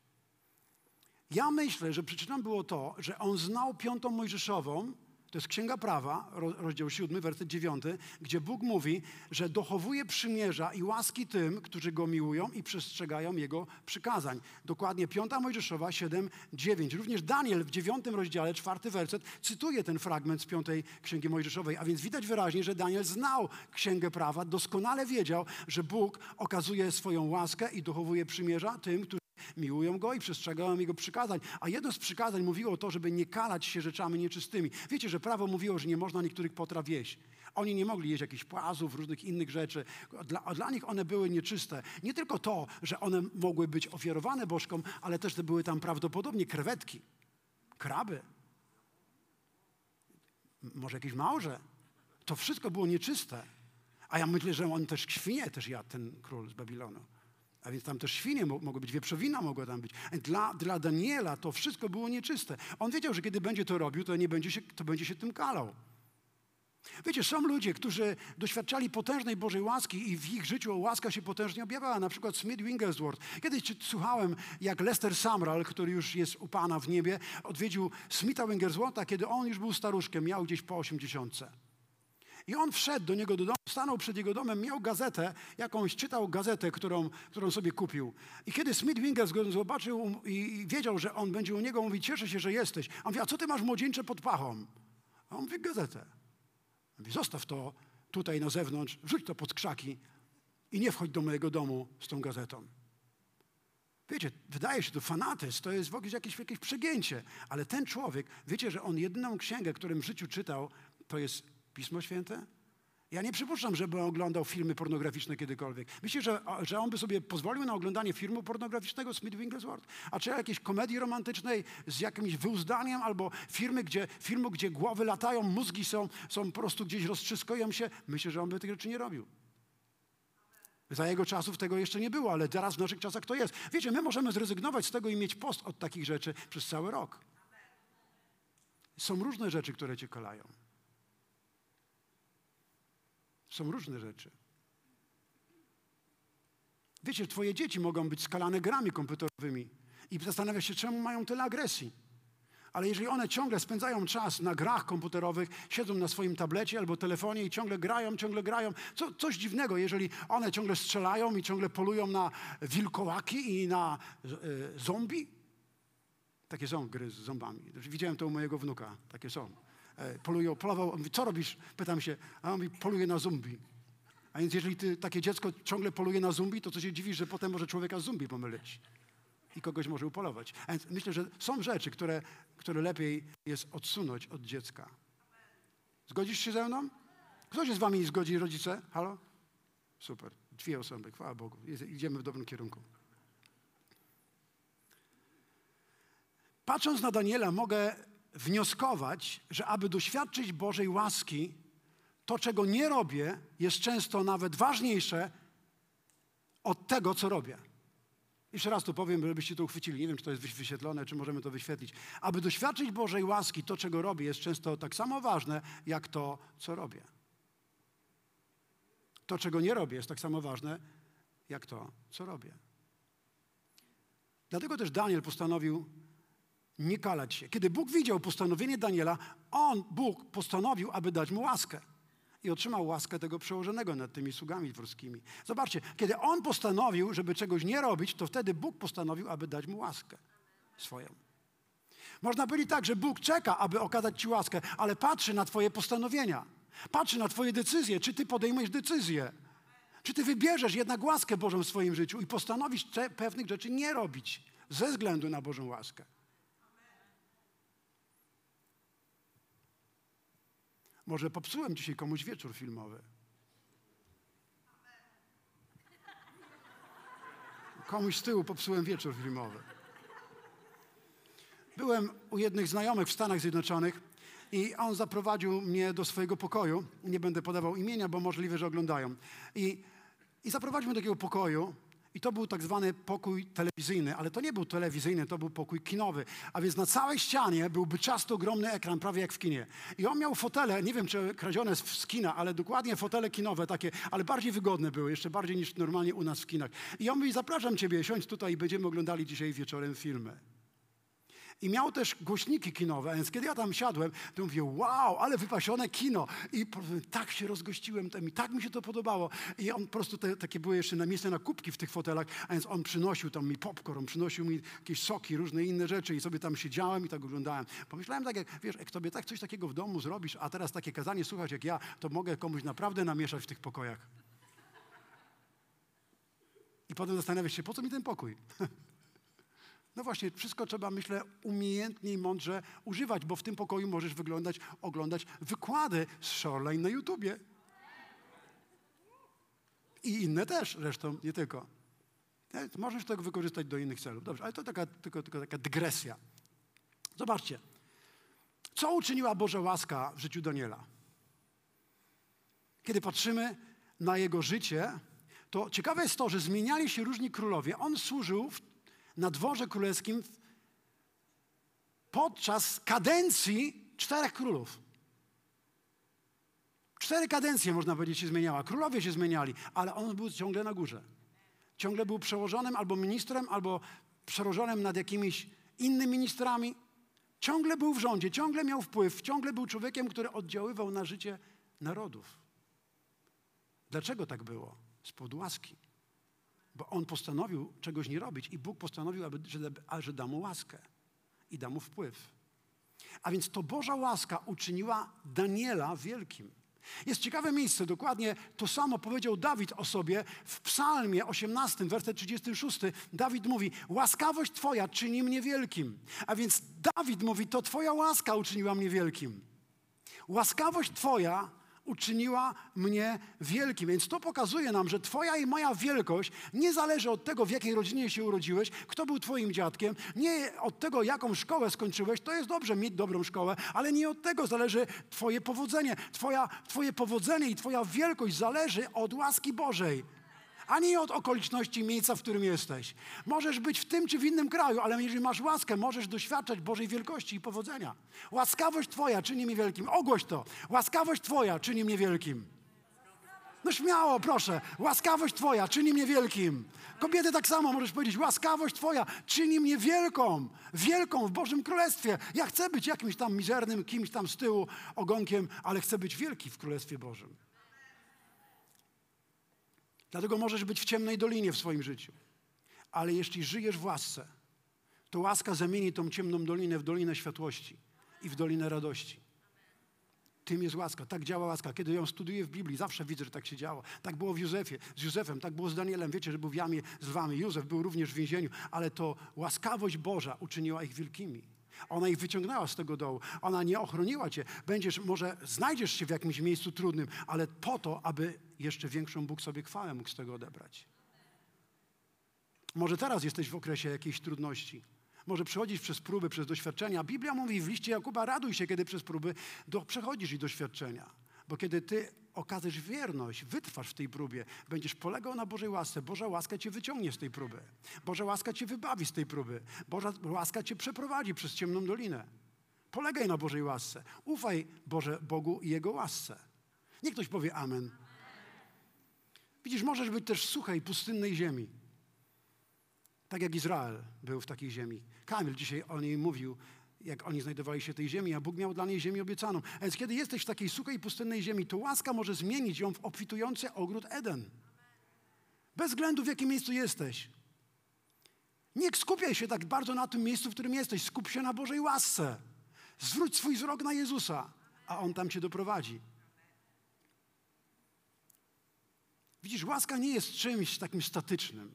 Ja myślę, że przyczyną było to, że on znał piątą Mojżeszową, to jest Księga Prawa, rozdział 7, werset 9, gdzie Bóg mówi, że dochowuje przymierza i łaski tym, którzy Go miłują i przestrzegają Jego przykazań. Dokładnie 5 Mojżeszowa 7, 9. Również Daniel w 9 rozdziale, czwarty werset, cytuje ten fragment z 5 Księgi Mojżeszowej, a więc widać wyraźnie, że Daniel znał Księgę Prawa, doskonale wiedział, że Bóg okazuje swoją łaskę i dochowuje przymierza tym, którzy miłują Go i przestrzegają Jego przykazań. A jedno z przykazań mówiło to, żeby nie kalać się rzeczami nieczystymi. Wiecie, że prawo mówiło, że nie można niektórych potraw jeść. Oni nie mogli jeść jakichś płazów, różnych innych rzeczy. Dla, dla nich one były nieczyste. Nie tylko to, że one mogły być ofiarowane bożkom, ale też że były tam prawdopodobnie krewetki, kraby, może jakieś małże. To wszystko było nieczyste. A ja myślę, że on też świnie też jadł, ten król z Babilonu. A więc tam też świnie mogły być, wieprzowina mogła tam być. Dla, dla Daniela to wszystko było nieczyste. On wiedział, że kiedy będzie to robił, to, nie będzie się, to będzie się tym kalał. Wiecie, są ludzie, którzy doświadczali potężnej Bożej łaski i w ich życiu łaska się potężnie objawała. Na przykład Smith Wigglesworth. Kiedyś słuchałem, jak Lester Samral, który już jest u Pana w niebie, odwiedził Smitha Wiggleswortha, kiedy on już był staruszkiem, miał gdzieś po osiemdziesiątce. I on wszedł do niego do domu, stanął przed jego domem, miał gazetę, jakąś, czytał gazetę, którą, którą sobie kupił. I kiedy Smith Wingers go zobaczył i wiedział, że on będzie u niego, mówi, cieszę się, że jesteś. A on mówi, a co ty masz młodzieńcze pod pachą? A on mówi, gazetę. On mówi, zostaw to tutaj na zewnątrz, wrzuć to pod krzaki i nie wchodź do mojego domu z tą gazetą. Wiecie, wydaje się to fanatyzm, to jest w ogóle jakieś, jakieś przegięcie, ale ten człowiek, wiecie, że on jedyną księgę, którą w życiu czytał, to jest Pismo Święte? Ja nie przypuszczam, żeby oglądał filmy pornograficzne kiedykolwiek. Myślisz, że, że on by sobie pozwolił na oglądanie filmu pornograficznego Smith Wigglesworth? A czy jakiejś komedii romantycznej z jakimś wyuzdaniem albo filmy, gdzie, filmu, gdzie głowy latają, mózgi są, są po prostu gdzieś roztrzyskują się? Myślę, że on by tych rzeczy nie robił. Za jego czasów tego jeszcze nie było, ale teraz w naszych czasach to jest. Wiecie, my możemy zrezygnować z tego i mieć post od takich rzeczy przez cały rok. Są różne rzeczy, które cię kolają. Są różne rzeczy. Wiecie, twoje dzieci mogą być skalane grami komputerowymi i zastanawiasz się, czemu mają tyle agresji. Ale jeżeli one ciągle spędzają czas na grach komputerowych, siedzą na swoim tablecie albo telefonie i ciągle grają, ciągle grają, co, coś dziwnego, jeżeli one ciągle strzelają i ciągle polują na wilkołaki i na e, zombie. Takie są gry z zombami. Widziałem to u mojego wnuka. Takie są. E, polują, polował, on mówi, co robisz? Pytam się, a on mówi, poluje na zombie. A więc jeżeli ty, takie dziecko ciągle poluje na zombie, to co się dziwisz, że potem może człowieka z zombie pomylić i kogoś może upolować. A więc myślę, że są rzeczy, które, które lepiej jest odsunąć od dziecka. Zgodzisz się ze mną? Kto się z wami zgodzi, rodzice? Halo? Super. Dwie osoby, chwała Bogu. Idziemy w dobrym kierunku. Patrząc na Daniela, mogę wnioskować, że aby doświadczyć Bożej łaski, to, czego nie robię, jest często nawet ważniejsze od tego, co robię. Jeszcze raz to powiem, żebyście to uchwycili. Nie wiem, czy to jest wyświetlone, czy możemy to wyświetlić. Aby doświadczyć Bożej łaski, to, czego robię, jest często tak samo ważne, jak to, co robię. To, czego nie robię, jest tak samo ważne, jak to, co robię. Dlatego też Daniel postanowił nie kalać się. Kiedy Bóg widział postanowienie Daniela, on, Bóg, postanowił, aby dać mu łaskę. I otrzymał łaskę tego przełożonego nad tymi sługami dworskimi. Zobaczcie, kiedy on postanowił, żeby czegoś nie robić, to wtedy Bóg postanowił, aby dać mu łaskę swoją. Można powiedzieć tak, że Bóg czeka, aby okazać ci łaskę, ale patrzy na twoje postanowienia. Patrzy na twoje decyzje. Czy ty podejmujesz decyzję? Czy ty wybierzesz jednak łaskę Bożą w swoim życiu i postanowisz pewnych rzeczy nie robić ze względu na Bożą łaskę? Może popsułem dzisiaj komuś wieczór filmowy. Komuś z tyłu popsułem wieczór filmowy. Byłem u jednych znajomych w Stanach Zjednoczonych i on zaprowadził mnie do swojego pokoju. Nie będę podawał imienia, bo możliwe, że oglądają. I, i zaprowadził mnie do takiego pokoju I to był tak zwany pokój telewizyjny, ale to nie był telewizyjny, to był pokój kinowy. A więc na całej ścianie był byczasty, ogromny ekran, prawie jak w kinie. I on miał fotele, nie wiem czy kradzione z kina, ale dokładnie fotele kinowe takie, ale bardziej wygodne były, jeszcze bardziej niż normalnie u nas w kinach. I on mówi, zapraszam Ciebie, siądź tutaj i będziemy oglądali dzisiaj wieczorem filmy. I miał też głośniki kinowe, więc kiedy ja tam siadłem, to mówię, wow, ale wypasione kino. I tak się rozgościłem tym i tak mi się to podobało. I on po prostu, te, takie były jeszcze na miejsce na kubki w tych fotelach, a więc on przynosił tam mi popcorn, przynosił mi jakieś soki, różne inne rzeczy i sobie tam siedziałem i tak oglądałem. Pomyślałem tak, jak wiesz, jak tobie tak coś takiego w domu zrobisz, a teraz takie kazanie słuchać jak ja, to mogę komuś naprawdę namieszać w tych pokojach. I potem zastanawiać się, po co mi ten pokój? *laughs* No właśnie, wszystko trzeba, myślę, umiejętnie i mądrze używać, bo w tym pokoju możesz wyglądać, oglądać wykłady z Shoreline na YouTubie. I inne też, zresztą, nie tylko. Możesz to wykorzystać do innych celów. Dobrze, ale to taka, tylko, tylko taka dygresja. Zobaczcie, co uczyniła Boża łaska w życiu Daniela? Kiedy patrzymy na jego życie, to ciekawe jest to, że zmieniali się różni królowie. On służył w na dworze królewskim podczas kadencji czterech królów. Cztery kadencje, można powiedzieć, się zmieniała. Królowie się zmieniali, ale on był ciągle na górze. Ciągle był przełożonym albo ministrem, albo przełożonym nad jakimiś innymi ministrami. Ciągle był w rządzie, ciągle miał wpływ, ciągle był człowiekiem, który oddziaływał na życie narodów. Dlaczego tak było? Z łaski. Bo on postanowił czegoś nie robić i Bóg postanowił, aby, że, że da mu łaskę i da mu wpływ. A więc to Boża łaska uczyniła Daniela wielkim. Jest ciekawe miejsce, dokładnie to samo powiedział Dawid o sobie w Psalmie 18, werset 36. Dawid mówi: Łaskawość Twoja czyni mnie wielkim. A więc Dawid mówi: To Twoja łaska uczyniła mnie wielkim. Łaskawość Twoja uczyniła mnie wielkim. Więc to pokazuje nam, że Twoja i moja wielkość nie zależy od tego, w jakiej rodzinie się urodziłeś, kto był Twoim dziadkiem, nie od tego, jaką szkołę skończyłeś. To jest dobrze mieć dobrą szkołę, ale nie od tego zależy Twoje powodzenie. Twoja, twoje powodzenie i Twoja wielkość zależy od łaski Bożej a nie od okoliczności miejsca, w którym jesteś. Możesz być w tym czy w innym kraju, ale jeżeli masz łaskę, możesz doświadczać Bożej wielkości i powodzenia. Łaskawość Twoja czyni mnie wielkim. Ogłoś to. Łaskawość Twoja czyni mnie wielkim. No śmiało, proszę. Łaskawość Twoja czyni mnie wielkim. Kobiety tak samo możesz powiedzieć. Łaskawość Twoja czyni mnie wielką. Wielką w Bożym Królestwie. Ja chcę być jakimś tam mizernym, kimś tam z tyłu ogonkiem, ale chcę być wielki w Królestwie Bożym. Dlatego możesz być w ciemnej dolinie w swoim życiu. Ale jeśli żyjesz w łasce, to łaska zamieni tą ciemną dolinę w dolinę światłości i w dolinę radości. Tym jest łaska. Tak działa łaska. Kiedy ją studiuję w Biblii, zawsze widzę, że tak się działo. Tak było w Józefie, z Józefem, tak było z Danielem. Wiecie, że był w jamie z wami. Józef był również w więzieniu, ale to łaskawość Boża uczyniła ich wielkimi. Ona ich wyciągnęła z tego dołu. Ona nie ochroniła cię. Będziesz, może znajdziesz się w jakimś miejscu trudnym, ale po to, aby jeszcze większą Bóg sobie chwałę mógł z tego odebrać. Może teraz jesteś w okresie jakiejś trudności. Może przechodzić przez próby, przez doświadczenia. Biblia mówi w liście Jakuba, raduj się, kiedy przez próby do, przechodzisz i doświadczenia. Bo kiedy ty okażesz wierność, wytrwasz w tej próbie, będziesz polegał na Bożej łasce, Boża łaska cię wyciągnie z tej próby. Boża łaska cię wybawi z tej próby. Boża łaska cię przeprowadzi przez ciemną dolinę. Polegaj na Bożej łasce. Ufaj Boże, Bogu i Jego łasce. Niech ktoś powie amen. Widzisz, możesz być też w suchej, pustynnej ziemi. Tak jak Izrael był w takiej ziemi. Kamil dzisiaj o niej mówił, jak oni znajdowali się tej ziemi, a Bóg miał dla niej ziemię obiecaną. A więc kiedy jesteś w takiej suchej, pustynnej ziemi, to łaska może zmienić ją w obfitujący ogród Eden. Bez względu w jakim miejscu jesteś. Nie skupiaj się tak bardzo na tym miejscu, w którym jesteś. Skup się na Bożej łasce. Zwróć swój wzrok na Jezusa, a On tam cię doprowadzi. Widzisz, łaska nie jest czymś takim statycznym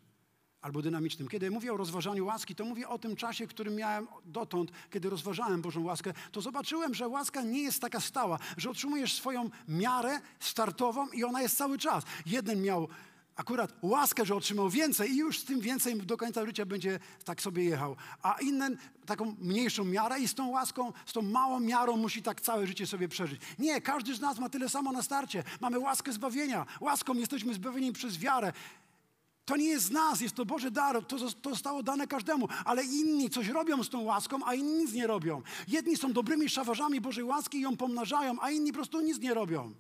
albo dynamicznym. Kiedy mówię o rozważaniu łaski, to mówię o tym czasie, którym miałem dotąd, kiedy rozważałem Bożą łaskę, to zobaczyłem, że łaska nie jest taka stała, że otrzymujesz swoją miarę startową i ona jest cały czas. Jeden miał akurat łaskę, że otrzymał więcej i już z tym więcej do końca życia będzie tak sobie jechał. A inny taką mniejszą miarę i z tą łaską, z tą małą miarą musi tak całe życie sobie przeżyć. Nie, każdy z nas ma tyle samo na starcie. Mamy łaskę zbawienia. Łaską jesteśmy zbawieni przez wiarę. To nie jest z nas, jest to Boży dar, to, to zostało dane każdemu, ale inni coś robią z tą łaską, a inni nic nie robią. Jedni są dobrymi szawarzami Bożej łaski i ją pomnażają, a inni po prostu nic nie robią.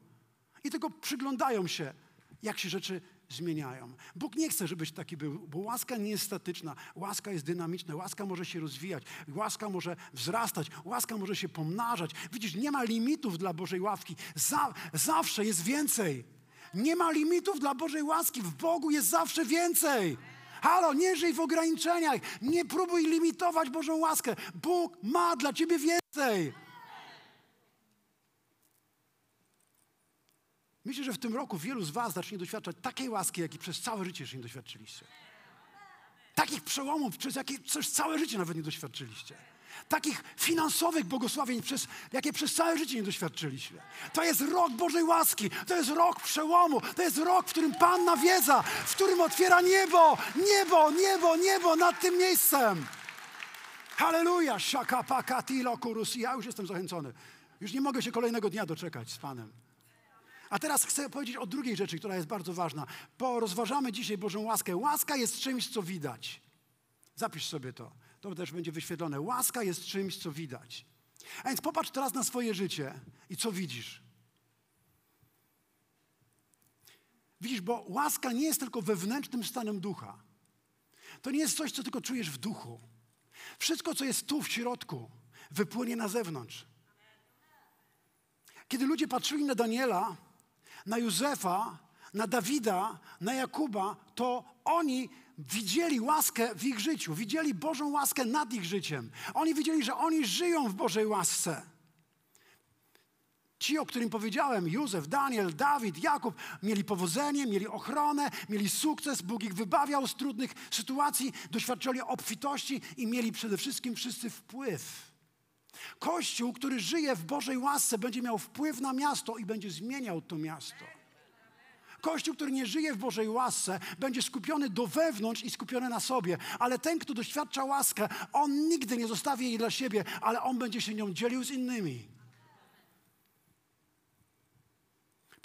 I tylko przyglądają się, jak się rzeczy zmieniają. Bóg nie chce, żebyś taki był, bo łaska nie jest statyczna, łaska jest dynamiczna, łaska może się rozwijać, łaska może wzrastać, łaska może się pomnażać. Widzisz, nie ma limitów dla Bożej ławki, Za, zawsze jest więcej. Nie ma limitów dla Bożej łaski. W Bogu jest zawsze więcej. Halo, nie żyj w ograniczeniach. Nie próbuj limitować Bożą łaskę. Bóg ma dla ciebie więcej. Myślę, że w tym roku wielu z Was zacznie doświadczać takiej łaski, jakiej przez całe życie jeszcze nie doświadczyliście. Takich przełomów, przez jakie przez całe życie nawet nie doświadczyliście takich finansowych błogosławień, przez, jakie przez całe życie nie doświadczyliśmy. To jest rok Bożej łaski, to jest rok przełomu, to jest rok, w którym Pan nawiedza, w którym otwiera niebo, niebo, niebo, niebo nad tym miejscem. Halleluja! Shakapakatilo kurus. Ja już jestem zachęcony. Już nie mogę się kolejnego dnia doczekać z Panem. A teraz chcę powiedzieć o drugiej rzeczy, która jest bardzo ważna. Porozważamy dzisiaj Bożą łaskę. Łaska jest czymś, co widać. Zapisz sobie to to też będzie wyświetlone. Łaska jest czymś, co widać. A więc popatrz teraz na swoje życie i co widzisz. Widzisz, bo łaska nie jest tylko wewnętrznym stanem ducha. To nie jest coś, co tylko czujesz w duchu. Wszystko, co jest tu w środku, wypłynie na zewnątrz. Kiedy ludzie patrzyli na Daniela, na Józefa, na Dawida, na Jakuba, to oni widzieli łaskę w ich życiu, widzieli Bożą łaskę nad ich życiem. Oni widzieli, że oni żyją w Bożej łasce. Ci, o którym powiedziałem, Józef, Daniel, Dawid, Jakub, mieli powodzenie, mieli ochronę, mieli sukces, Bóg ich wybawiał z trudnych sytuacji, doświadczali obfitości i mieli przede wszystkim wszyscy wpływ. Kościół, który żyje w Bożej łasce, będzie miał wpływ na miasto i będzie zmieniał to miasto. Kościół, który nie żyje w Bożej łasce, będzie skupiony do wewnątrz i skupiony na sobie. Ale ten, kto doświadcza łaskę, on nigdy nie zostawi jej dla siebie, ale on będzie się nią dzielił z innymi.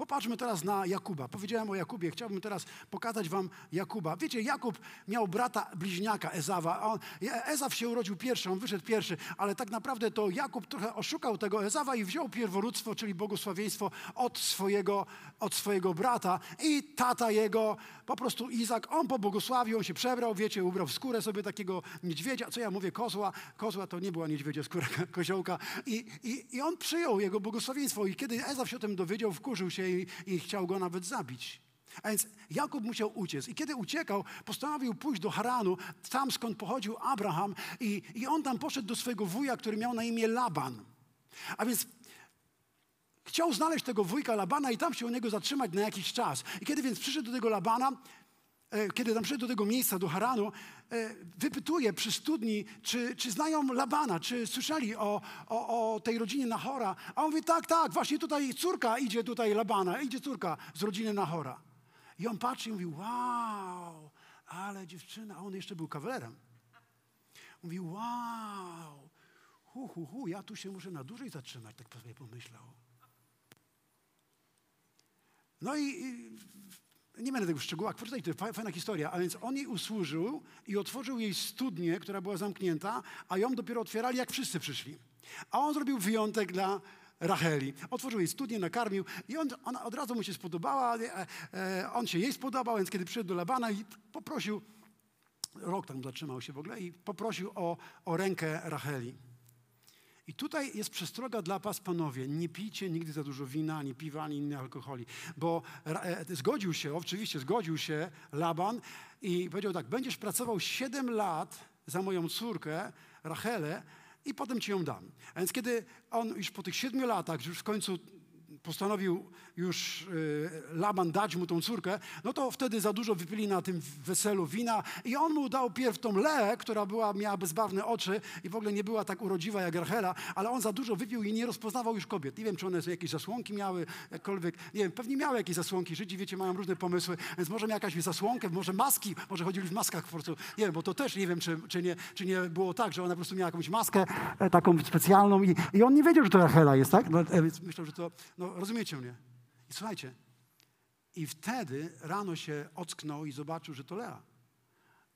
Popatrzmy teraz na Jakuba. Powiedziałem o Jakubie, chciałbym teraz pokazać wam Jakuba. Wiecie, Jakub miał brata bliźniaka Ezawa. On, Ezaw się urodził pierwszy, on wyszedł pierwszy, ale tak naprawdę to Jakub trochę oszukał tego Ezawa i wziął pierworództwo, czyli błogosławieństwo od swojego, od swojego brata i tata jego, po prostu Izak, on pobłogosławił, on się przebrał, wiecie, ubrał w skórę sobie takiego niedźwiedzia, co ja mówię, kozła, kozła to nie była niedźwiedzia skóra *laughs* koziołka i, i, i on przyjął jego błogosławieństwo i kiedy Ezaw się o tym dowiedział, wkurzył się i, i chciał go nawet zabić. A więc Jakub musiał uciec. I kiedy uciekał, postanowił pójść do Haranu, tam skąd pochodził Abraham, i, i on tam poszedł do swojego wuja, który miał na imię Laban. A więc chciał znaleźć tego wujka Labana i tam się u niego zatrzymać na jakiś czas. I kiedy więc przyszedł do tego Labana, kiedy tam przyszedł do tego miejsca, do Haranu, e, wypytuje przy studni, czy, czy znają Labana, czy słyszeli o, o, o tej rodzinie Nahora. A on mówi, tak, tak, właśnie tutaj córka idzie tutaj Labana, idzie córka z rodziny Nahora. I on patrzy i mówi, wow, ale dziewczyna, a on jeszcze był kawalerem. Mówi, wow, hu, hu, hu, ja tu się muszę na dłużej zatrzymać, tak sobie pomyślał. No i, i nie będę tego w szczegółach, poczytaj, to fajna historia. A więc on jej usłużył i otworzył jej studnię, która była zamknięta, a ją dopiero otwierali, jak wszyscy przyszli. A on zrobił wyjątek dla Racheli. Otworzył jej studnię, nakarmił i on, ona od razu mu się spodobała. E, e, on się jej spodobał, więc kiedy przyszedł do Labana i poprosił, rok tam zatrzymał się w ogóle i poprosił o, o rękę Racheli. I tutaj jest przestroga dla was, panowie. Nie pijcie nigdy za dużo wina, ani piwa, ani innych alkoholi. Bo e, zgodził się, oczywiście zgodził się Laban i powiedział tak, będziesz pracował 7 lat za moją córkę, Rachelę, i potem ci ją dam. A więc kiedy on już po tych siedmiu latach, już w końcu postanowił już y, Laban dać mu tą córkę, no to wtedy za dużo wypili na tym weselu wina i on mu dał pierw tą Leę, która była, miała bezbarwne oczy i w ogóle nie była tak urodziwa jak Rachela, ale on za dużo wypił i nie rozpoznawał już kobiet. Nie wiem, czy one jakieś zasłonki miały, jakkolwiek, nie wiem, pewnie miały jakieś zasłonki. Żydzi, wiecie, mają różne pomysły, więc może miał jakąś zasłonkę, może maski, może chodzili w maskach po prostu. Nie wiem, bo to też nie wiem, czy, czy, nie, czy nie było tak, że ona po prostu miała jakąś maskę e, taką specjalną i, i on nie wiedział, że to Rachela jest, tak? No, e, więc myślał, że to, no rozumiecie mnie. I słuchajcie, I wtedy rano się ocknął i zobaczył, że to Lea.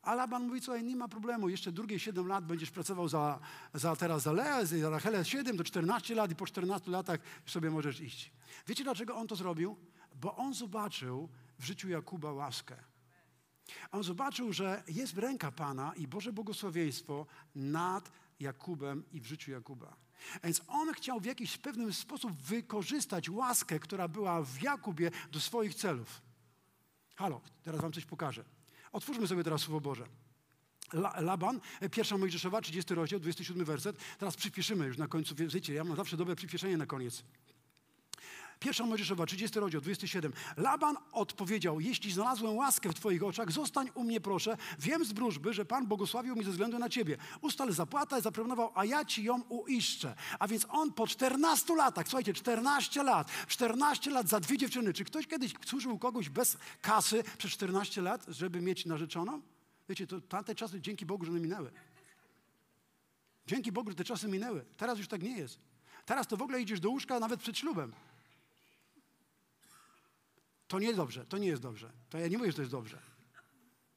A Laban mówi, słuchaj, nie ma problemu, jeszcze drugie 7 lat będziesz pracował za, za teraz za Leę, za Rachelę 7 do 14 lat i po 14 latach sobie możesz iść. Wiecie, dlaczego on to zrobił? Bo on zobaczył w życiu Jakuba łaskę. On zobaczył, że jest ręka Pana i Boże błogosławieństwo nad Jakubem i w życiu Jakuba. Więc on chciał w jakiś pewnym sposób wykorzystać łaskę, która była w Jakubie do swoich celów. Halo, teraz wam coś pokażę. Otwórzmy sobie teraz Słowo Boże. Laban, pierwsza Mojżeszowa, 30 rozdział, 27 werset. Teraz przyspieszymy już na końcu. Wiecie, ja mam zawsze dobre przyspieszenie na koniec. Pierwsza Mojżeszowa, 30 rozdział, 27. Laban odpowiedział, jeśli znalazłem łaskę w Twoich oczach, zostań u mnie proszę. Wiem z wróżby, że Pan błogosławił mi ze względu na Ciebie. Ustal zapłatę, zaproponował, a ja Ci ją uiszczę. A więc on po 14 latach, słuchajcie, 14 lat, 14 lat za dwie dziewczyny. Czy ktoś kiedyś służył kogoś bez kasy przez 14 lat, żeby mieć narzeczoną? Wiecie, to tamte czasy, dzięki Bogu, że one minęły. Dzięki Bogu, te czasy minęły. Teraz już tak nie jest. Teraz to w ogóle idziesz do łóżka nawet przed ślubem. To nie jest dobrze, to nie jest dobrze. To ja nie mówię, że to jest dobrze.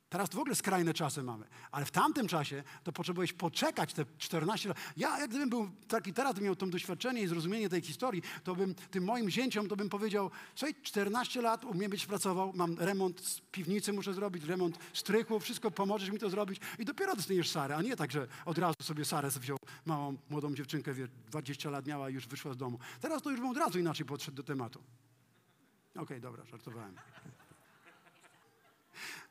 Teraz w ogóle skrajne czasy mamy. Ale w tamtym czasie to potrzebowałeś poczekać te 14 lat. Ja, jak gdybym był taki teraz, miał to doświadczenie i zrozumienie tej historii, to bym tym moim zięciom, to bym powiedział, słuchaj, 14 lat umiem być pracował, mam remont z piwnicy muszę zrobić, remont strychu, wszystko pomożesz mi to zrobić i dopiero dostaniesz Sarę, a nie tak, że od razu sobie Sarę wziął małą, młodą dziewczynkę, wie, 20 lat miała i już wyszła z domu. Teraz to już bym od razu inaczej podszedł do tematu. Okej, okay, dobra, żartowałem.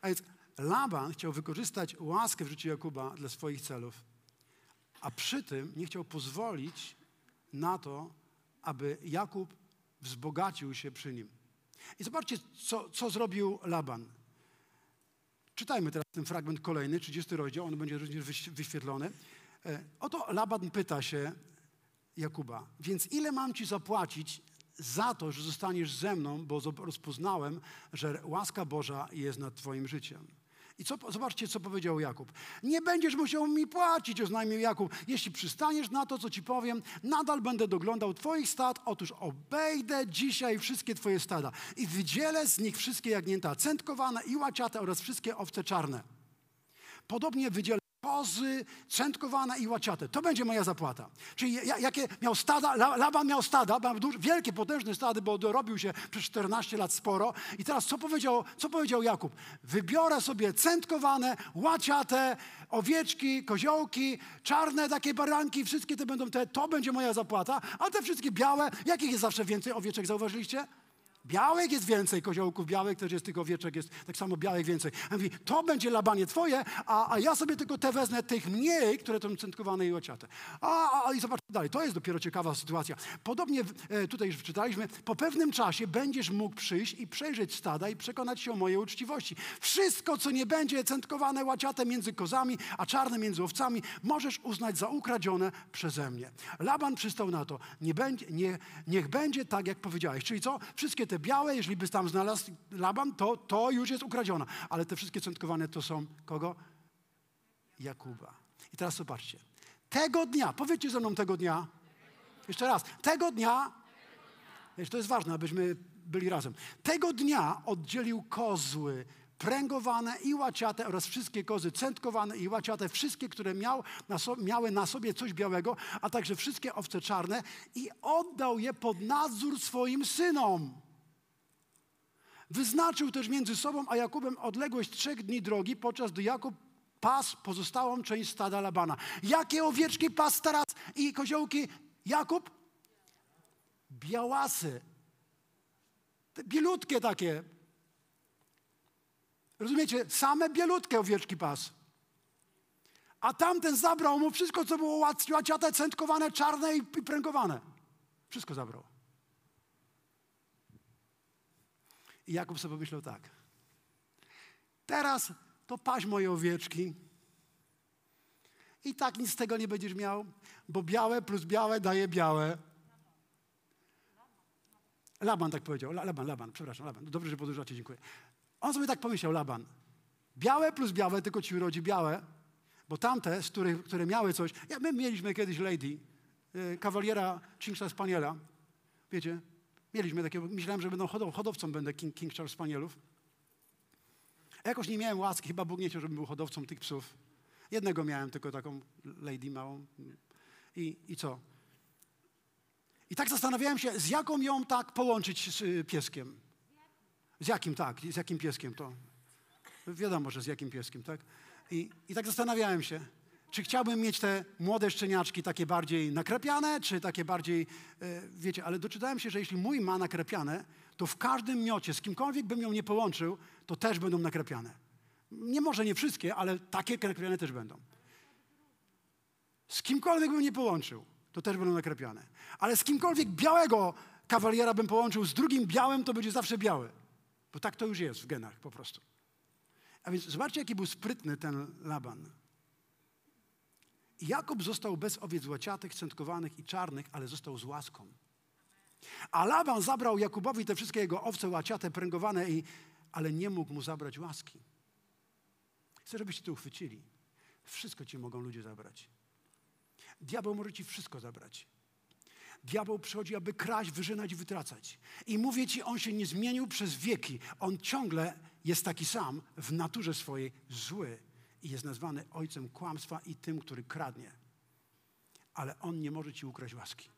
A więc Laban chciał wykorzystać łaskę w życiu Jakuba dla swoich celów, a przy tym nie chciał pozwolić na to, aby Jakub wzbogacił się przy nim. I zobaczcie, co, co zrobił Laban. Czytajmy teraz ten fragment kolejny, 30 rozdział, on będzie również wyświetlony. E, oto Laban pyta się Jakuba, więc ile mam ci zapłacić za to, że zostaniesz ze mną, bo rozpoznałem, że łaska Boża jest nad Twoim życiem. I co, zobaczcie, co powiedział Jakub. Nie będziesz musiał mi płacić, oznajmił Jakub. Jeśli przystaniesz na to, co ci powiem, nadal będę doglądał twoich stad. Otóż obejdę dzisiaj wszystkie twoje stada i wydzielę z nich wszystkie jagnięta centkowane i łaciate oraz wszystkie owce czarne. Podobnie wydzielę kozy, centkowane i łaciate. To będzie moja zapłata. Czyli jakie miał stada, Laban miał stada, miał duże, wielkie, potężne stady, bo dorobił się przez 14 lat sporo. I teraz co powiedział, co powiedział Jakub? Wybiorę sobie centkowane, łaciate, owieczki, koziołki, czarne takie baranki, wszystkie te będą te, to będzie moja zapłata, a te wszystkie białe, jakich jest zawsze więcej owieczek, zauważyliście? Białek jest więcej, koziołków białek też jest, tylko owieczek jest tak samo białek więcej. A mówi, to będzie labanie twoje, a, a ja sobie tylko te wezmę, tych mniej, które są centkowane i ociate. A, a, i zobaczcie dalej, to jest dopiero ciekawa sytuacja. Podobnie e, tutaj już czytaliśmy, po pewnym czasie będziesz mógł przyjść i przejrzeć stada i przekonać się o mojej uczciwości. Wszystko, co nie będzie centkowane łaciate między kozami, a czarne między owcami, możesz uznać za ukradzione przeze mnie. Laban przystał na to, nie będzie, nie, niech będzie tak, jak powiedziałeś. Czyli co? Wszystkie te te białe, jeżeli by tam znalazł Laban, to, to już jest ukradziona. Ale te wszystkie centkowane to są kogo? Jakuba. I teraz zobaczcie. Tego dnia, powiedzcie ze mną tego dnia. Jeszcze raz. Tego dnia, to jest ważne, abyśmy byli razem. Tego dnia oddzielił kozły, pręgowane i łaciate oraz wszystkie kozy centkowane i łaciate, wszystkie, które miał na so, miały na sobie coś białego, a także wszystkie owce czarne i oddał je pod nadzór swoim synom. Wyznaczył też między sobą a Jakubem odległość trzech dni drogi, podczas gdy Jakub pas pozostałą część stada Labana. Jakie owieczki pas teraz i koziołki Jakub? Białasy. Te bielutkie takie. Rozumiecie? Same bielutkie owieczki pas. A tamten zabrał mu wszystko, co było łaciate, centkowane, czarne i pręgowane. Wszystko zabrał. I Jakub sobie pomyślał tak. Teraz to paź moje owieczki. I tak nic z tego nie będziesz miał, bo białe plus białe daje białe. Laban tak powiedział. Laban, Laban, przepraszam, Laban. Dobrze, że podróżacie, dziękuję. On sobie tak pomyślał, Laban. Białe plus białe tylko ci urodzi białe, bo tamte, z których, które miały coś... Ja, my mieliśmy kiedyś lady, yy, kawaliera Cinque Spaniela. Wiecie, Mieliśmy myślałem, że będą hodow, hodowcą będę King, King Charles Spanielów. A jakoś nie miałem łaski, chyba Bóg nie chciał, żebym był hodowcą tych psów. Jednego miałem, tylko taką lady małą. I, i co? I tak zastanawiałem się, z jaką ją tak połączyć z y, pieskiem. Z jakim tak, z jakim pieskiem to? Wiadomo, że z jakim pieskiem, tak? I, i tak zastanawiałem się, czy chciałbym mieć te młode szczeniaczki takie bardziej nakrapiane, czy takie bardziej, e, wiecie, ale doczytałem się, że jeśli mój ma nakrapiane, to w każdym miocie, z kimkolwiek bym ją nie połączył, to też będą nakrapiane. Nie może nie wszystkie, ale takie nakrapiane też będą. Z kimkolwiek bym nie połączył, to też będą nakrapiane. Ale z kimkolwiek białego kawaliera bym połączył z drugim białym, to będzie zawsze biały. Bo tak to już jest w genach po prostu. A więc zobaczcie, jaki był sprytny ten Laban. Jakub został bez owiec łaciatych, centkowanych i czarnych, ale został z łaską. A Laban zabrał Jakubowi te wszystkie jego owce łaciate, pręgowane, i, ale nie mógł mu zabrać łaski. Chcę, żebyście to uchwycili. Wszystko ci mogą ludzie zabrać. Diabeł może ci wszystko zabrać. Diabeł przychodzi, aby kraść, wyżynać wytracać. I mówię ci, on się nie zmienił przez wieki. On ciągle jest taki sam w naturze swojej zły i jest nazwany ojcem kłamstwa i tym, który kradnie. Ale on nie może ci ukraść łaski.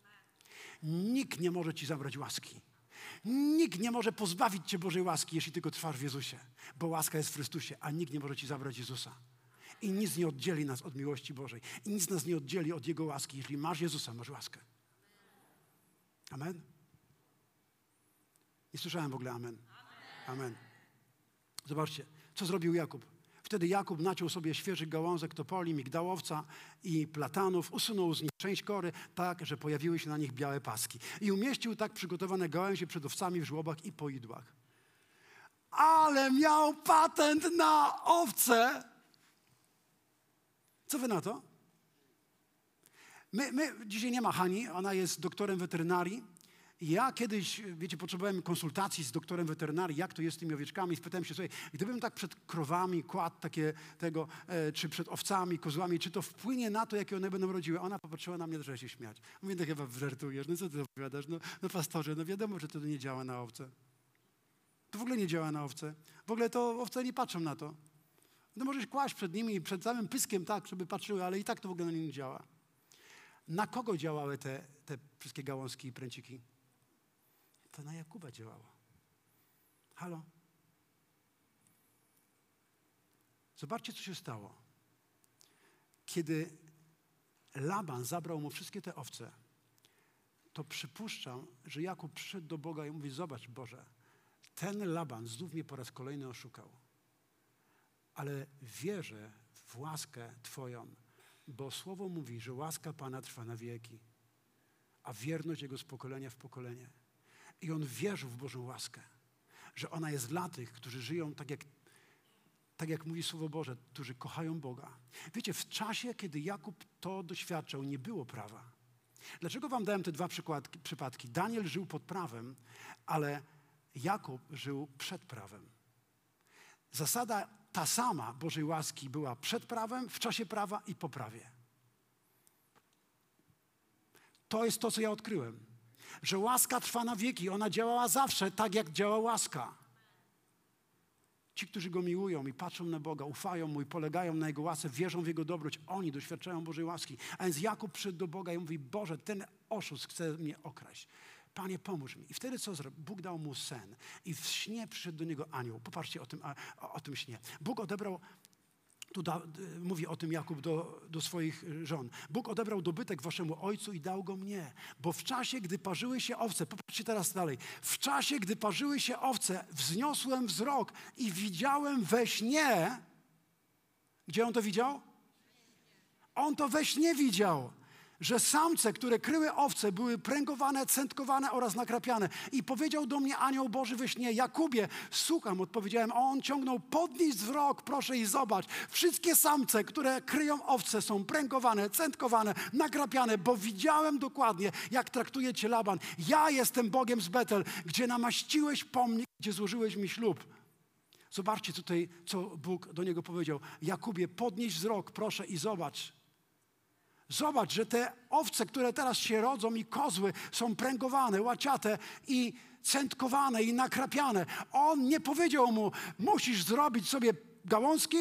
Nikt nie może ci zabrać łaski. Nikt nie może pozbawić cię Bożej łaski, jeśli tylko trwasz w Jezusie, bo łaska jest w Chrystusie, a nikt nie może ci zabrać Jezusa. I nic nie oddzieli nas od miłości Bożej. I nic nas nie oddzieli od Jego łaski. Jeśli masz Jezusa, masz łaskę. Amen? Nie słyszałem w ogóle amen. Amen. Zobaczcie, co zrobił Jakub. Wtedy Jakub naciął sobie świeżych gałązek topoli, migdałowca i platanów, usunął z nich część kory, tak, że pojawiły się na nich białe paski. I umieścił tak przygotowane gałęzie przed owcami w żłobach i poidłach. Ale miał patent na owce! Co wy na to? My, my, dzisiaj nie ma Hani, ona jest doktorem weterynarii. Ja kiedyś, wiecie, potrzebowałem konsultacji z doktorem weterynarii, jak to jest z tymi owieczkami. Spytałem się sobie, gdybym tak przed krowami kładł takie tego, e, czy przed owcami, kozłami, czy to wpłynie na to, jakie one będą rodziły? Ona popatrzyła na mnie, że się śmiać. Mówię, no chyba żartujesz, no co ty opowiadasz? No, no pastorze, no wiadomo, że to nie działa na owce. To w ogóle nie działa na owce. W ogóle to owce nie patrzą na to. No możesz kłaść przed nimi, przed całym pyskiem tak, żeby patrzyły, ale i tak to w ogóle na nie działa. Na kogo działały te, te wszystkie gałązki i pręciki? To na Jakuba działało. Halo? Zobaczcie, co się stało. Kiedy Laban zabrał mu wszystkie te owce, to przypuszczam, że Jakub przyszedł do Boga i mówi: Zobacz, Boże, ten Laban znów mnie po raz kolejny oszukał. Ale wierzę w łaskę Twoją, bo słowo mówi, że łaska Pana trwa na wieki, a wierność Jego z pokolenia w pokolenie. I on wierzył w Bożą łaskę, że ona jest dla tych, którzy żyją tak jak, tak jak mówi Słowo Boże, którzy kochają Boga. Wiecie, w czasie, kiedy Jakub to doświadczał, nie było prawa. Dlaczego wam dałem te dwa przypadki? Daniel żył pod prawem, ale Jakub żył przed prawem. Zasada ta sama Bożej łaski była przed prawem, w czasie prawa i po prawie. To jest to, co ja odkryłem. Że łaska trwa na wieki. Ona działała zawsze tak, jak działa łaska. Ci, którzy Go miłują i patrzą na Boga, ufają Mu i polegają na Jego łasce, wierzą w Jego dobroć, oni doświadczają Bożej łaski. A więc Jakub przyszedł do Boga i mówi, Boże, ten oszust chce mnie okraść. Panie, pomóż mi. I wtedy co zrobił? Bóg dał mu sen. I w śnie przyszedł do niego anioł. Popatrzcie o tym, o, o tym śnie. Bóg odebrał tu da, mówi o tym Jakub do, do swoich żon. Bóg odebrał dobytek waszemu ojcu i dał go mnie. Bo w czasie, gdy parzyły się owce, popatrzcie teraz dalej. W czasie, gdy parzyły się owce, wzniosłem wzrok i widziałem we śnie. Gdzie on to widział? On to we śnie widział że samce, które kryły owce, były pręgowane, centkowane oraz nakrapiane. I powiedział do mnie anioł Boży we śnie, Jakubie, słucham, odpowiedziałem, a on ciągnął, podnieś wzrok, proszę i zobacz. Wszystkie samce, które kryją owce są pręgowane, centkowane, nakrapiane, bo widziałem dokładnie, jak traktuje cię Laban. Ja jestem Bogiem z Betel, gdzie namaściłeś pomnik, gdzie złożyłeś mi ślub. Zobaczcie tutaj, co Bóg do niego powiedział. Jakubie, podnieś wzrok, proszę i zobacz. Zobacz, że te owce, które teraz się rodzą i kozły są pręgowane, łaciate i centkowane i nakrapiane. On nie powiedział mu, musisz zrobić sobie gałązki,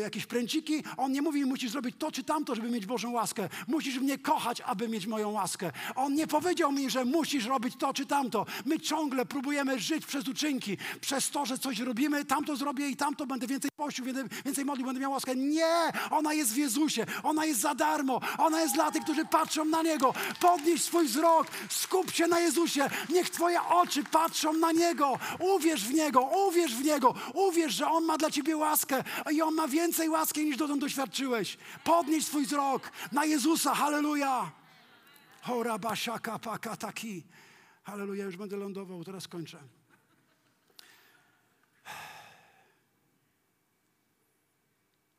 jakieś pręciki. On nie mówi, musisz zrobić to czy tamto, żeby mieć Bożą łaskę. Musisz mnie kochać, aby mieć moją łaskę. On nie powiedział mi, że musisz robić to czy tamto. My ciągle próbujemy żyć przez uczynki, przez to, że coś robimy, tamto zrobię i tamto będę więcej pościł, więcej modlił, będę miał łaskę. Nie! Ona jest w Jezusie. Ona jest za darmo. Ona jest dla tych, którzy patrzą na Niego. Podnieś swój wzrok. Skup się na Jezusie. Niech Twoje oczy patrzą na Niego. Uwierz w Niego. Uwierz w Niego. Uwierz, że On ma dla Ciebie łaskę łaskę i On ma więcej łaski niż dotąd doświadczyłeś. Podnieś swój wzrok na Jezusa, halleluja. Hora basiaka paka taki. Halleluja, już będę lądował, teraz kończę.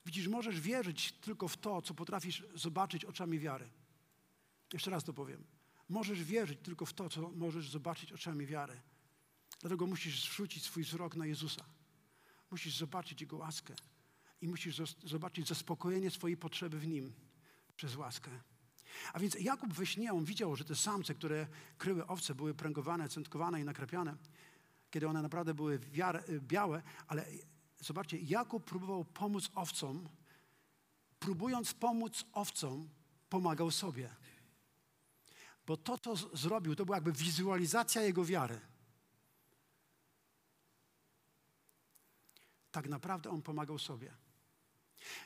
Widzisz, możesz wierzyć tylko w to, co potrafisz zobaczyć oczami wiary. Jeszcze raz to powiem. Możesz wierzyć tylko w to, co możesz zobaczyć oczami wiary. Dlatego musisz zrzucić swój wzrok na Jezusa. Musisz zobaczyć Jego łaskę i musisz zobaczyć zaspokojenie swojej potrzeby w Nim przez łaskę. A więc Jakub we śnie, on widział, że te samce, które kryły owce, były pręgowane, centkowane i nakrapiane, kiedy one naprawdę były białe, ale zobaczcie, Jakub próbował pomóc owcom, próbując pomóc owcom, pomagał sobie. Bo to, co zrobił, to była jakby wizualizacja jego wiary. Tak naprawdę On pomagał sobie.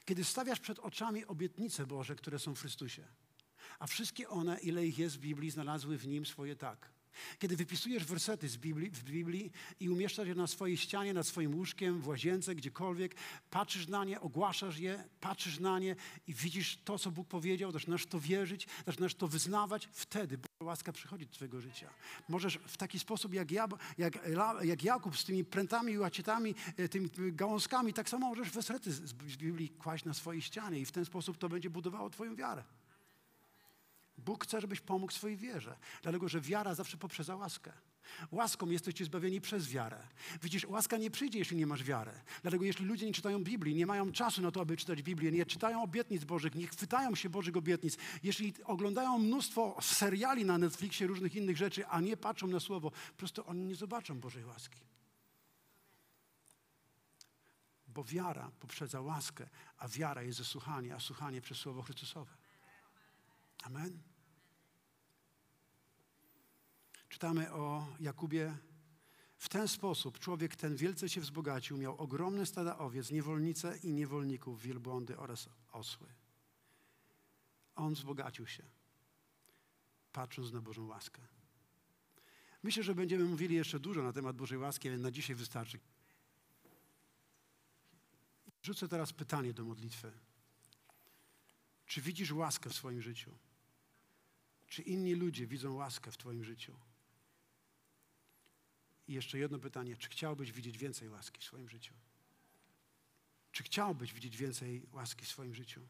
Kiedy stawiasz przed oczami obietnice Boże, które są w Chrystusie, a wszystkie one, ile ich jest w Biblii, znalazły w Nim swoje tak. Kiedy wypisujesz wersety z Biblii, w Biblii i umieszczasz je na swojej ścianie, nad swoim łóżkiem, w łazience, gdziekolwiek, patrzysz na nie, ogłaszasz je, patrzysz na nie i widzisz to, co Bóg powiedział, zaczynasz to wierzyć, zaczynasz to wyznawać, wtedy Boża łaska przychodzi do Twojego życia. Możesz w taki sposób, jak, ja, jak, jak Jakub z tymi prętami, łacietami, e, tymi gałązkami, tak samo możesz wersety z Biblii kłaść na swojej ścianie i w ten sposób to będzie budowało Twoją wiarę. Bóg chce, żebyś pomógł swojej wierze, dlatego że wiara zawsze poprzedza łaskę. Łaską jesteście zbawieni przez wiarę. Widzisz, łaska nie przyjdzie, jeśli nie masz wiary. Dlatego jeśli ludzie nie czytają Biblii, nie mają czasu na to, aby czytać Biblię, nie czytają obietnic Bożych, nie chwytają się Bożych obietnic, jeśli oglądają mnóstwo seriali na Netflixie, różnych innych rzeczy, a nie patrzą na Słowo, po prostu oni nie zobaczą Bożej łaski. Bo wiara poprzedza łaskę, a wiara jest zasłuchanie, a słuchanie przez Słowo Chrystusowe. Amen. Czytamy o Jakubie. W ten sposób człowiek ten wielce się wzbogacił, miał ogromne stada owiec, niewolnice i niewolników, wielbłądy oraz osły. On wzbogacił się, patrząc na Bożą łaskę. Myślę, że będziemy mówili jeszcze dużo na temat Bożej łaski, ale na dzisiaj wystarczy. Rzucę teraz pytanie do modlitwy. Czy widzisz łaskę w swoim życiu? Czy inni ludzie widzą łaskę w Twoim życiu? I jeszcze jedno pytanie. Czy chciałbyś widzieć więcej łaski w swoim życiu? Czy chciałbyś widzieć więcej łaski w swoim życiu?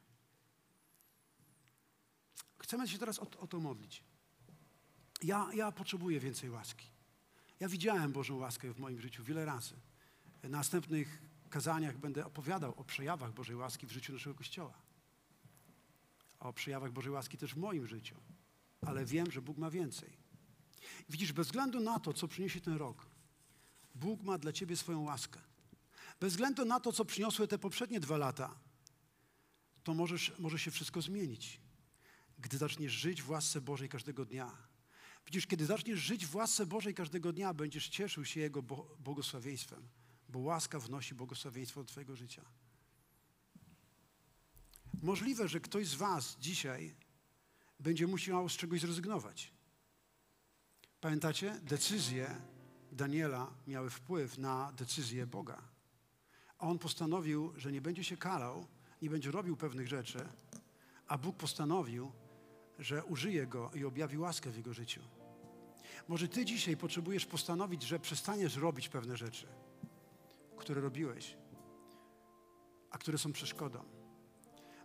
Chcemy się teraz o, o to modlić. Ja, ja potrzebuję więcej łaski. Ja widziałem Bożą łaskę w moim życiu wiele razy. W następnych kazaniach będę opowiadał o przejawach Bożej łaski w życiu naszego Kościoła. O przejawach Bożej łaski też w moim życiu. Ale wiem, że Bóg ma więcej. Widzisz, bez względu na to, co przyniesie ten rok, Bóg ma dla ciebie swoją łaskę. Bez względu na to, co przyniosły te poprzednie dwa lata, to możesz, może się wszystko zmienić, gdy zaczniesz żyć w łasce Bożej każdego dnia. Widzisz, kiedy zaczniesz żyć w łasce Bożej każdego dnia, będziesz cieszył się Jego błogosławieństwem, bo łaska wnosi błogosławieństwo do Twojego życia. Możliwe, że ktoś z Was dzisiaj będzie musiał z czegoś zrezygnować. Pamiętacie? Decyzje Daniela miały wpływ na decyzję Boga. On postanowił, że nie będzie się kalał, nie będzie robił pewnych rzeczy, a Bóg postanowił, że użyje go i objawi łaskę w jego życiu. Może ty dzisiaj potrzebujesz postanowić, że przestaniesz robić pewne rzeczy, które robiłeś, a które są przeszkodą,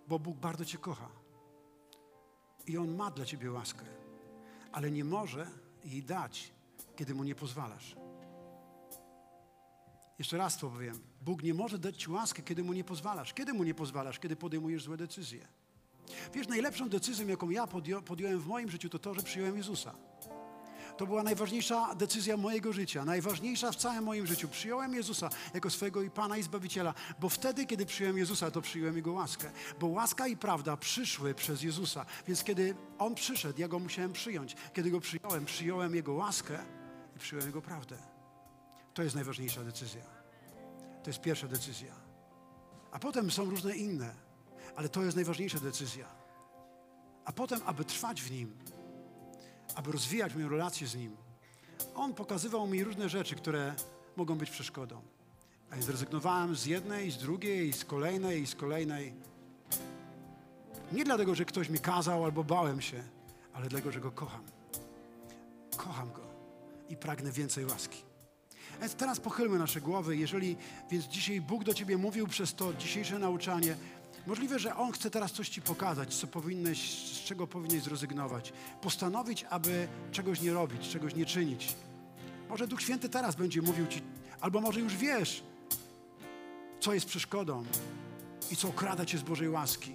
bo Bóg bardzo cię kocha i On ma dla ciebie łaskę, ale nie może jej dać, kiedy mu nie pozwalasz. Jeszcze raz to powiem. Bóg nie może dać ci łaskę, kiedy mu nie pozwalasz. Kiedy mu nie pozwalasz? Kiedy podejmujesz złe decyzje. Wiesz, najlepszą decyzją, jaką ja podją, podjąłem w moim życiu, to to, że przyjąłem Jezusa. To była najważniejsza decyzja mojego życia, najważniejsza w całym moim życiu. Przyjąłem Jezusa jako swojego i Pana i Zbawiciela, bo wtedy, kiedy przyjąłem Jezusa, to przyjąłem Jego łaskę. Bo łaska i prawda przyszły przez Jezusa, więc kiedy On przyszedł, ja Go musiałem przyjąć. Kiedy Go przyjąłem, przyjąłem Jego łaskę i przyjąłem Jego prawdę. To jest najważniejsza decyzja. To jest pierwsza decyzja. A potem są różne inne, ale to jest najważniejsza decyzja. A potem, aby trwać w Nim, aby rozwijać moją relację z Nim, On pokazywał mi różne rzeczy, które mogą być przeszkodą. A więc zrezygnowałem z jednej, z drugiej, z kolejnej, z kolejnej. Nie dlatego, że ktoś mi kazał albo bałem się, ale dlatego, że Go kocham. Kocham Go i pragnę więcej łaski. Więc teraz pochylmy nasze głowy. Jeżeli więc dzisiaj Bóg do Ciebie mówił przez to dzisiejsze nauczanie, możliwe, że On chce teraz coś Ci pokazać, co powinnyś, z czego powinieneś zrezygnować. Postanowić, aby czegoś nie robić, czegoś nie czynić. Może Duch Święty teraz będzie mówił Ci, albo może już wiesz, co jest przeszkodą i co okrada Cię z Bożej łaski.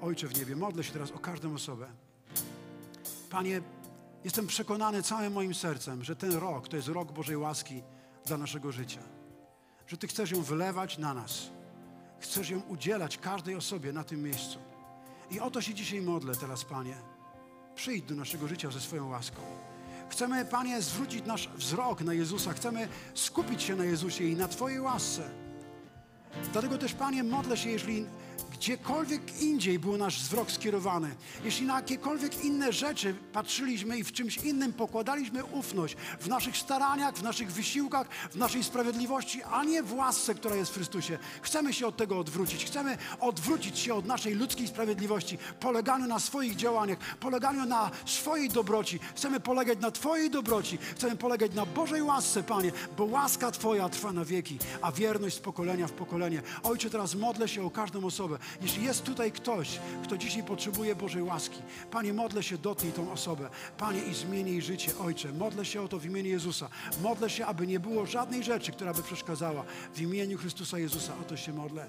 Ojcze w niebie, modlę się teraz o każdą osobę. Panie, jestem przekonany całym moim sercem, że ten rok to jest rok Bożej łaski dla naszego życia. Że Ty chcesz ją wylewać na nas. Chcesz ją udzielać każdej osobie na tym miejscu. I o to się dzisiaj modlę teraz, Panie. Przyjdź do naszego życia ze swoją łaską. Chcemy, Panie, zwrócić nasz wzrok na Jezusa. Chcemy skupić się na Jezusie i na Twojej łasce. Dlatego też, Panie, modlę się, jeżeli gdziekolwiek indziej był nasz wzrok skierowany, jeśli na jakiekolwiek inne rzeczy patrzyliśmy i w czymś innym pokładaliśmy ufność, w naszych staraniach, w naszych wysiłkach, w naszej sprawiedliwości, a nie w łasce, która jest w Chrystusie, chcemy się od tego odwrócić. Chcemy odwrócić się od naszej ludzkiej sprawiedliwości, poleganiu na swoich działaniach, poleganiu na swojej dobroci. Chcemy polegać na Twojej dobroci, chcemy polegać na Bożej łasce, Panie, bo łaska Twoja trwa na wieki, a wierność z pokolenia w pokolenie. Ojcze, teraz modlę się o każdą osobę. Jeśli jest tutaj ktoś, kto dzisiaj potrzebuje Bożej łaski, Panie, modlę się, dotknij tą osobę. Panie, i zmień jej życie, Ojcze. Modlę się o to w imieniu Jezusa. Modlę się, aby nie było żadnej rzeczy, która by przeszkadzała. W imieniu Chrystusa Jezusa o to się modlę.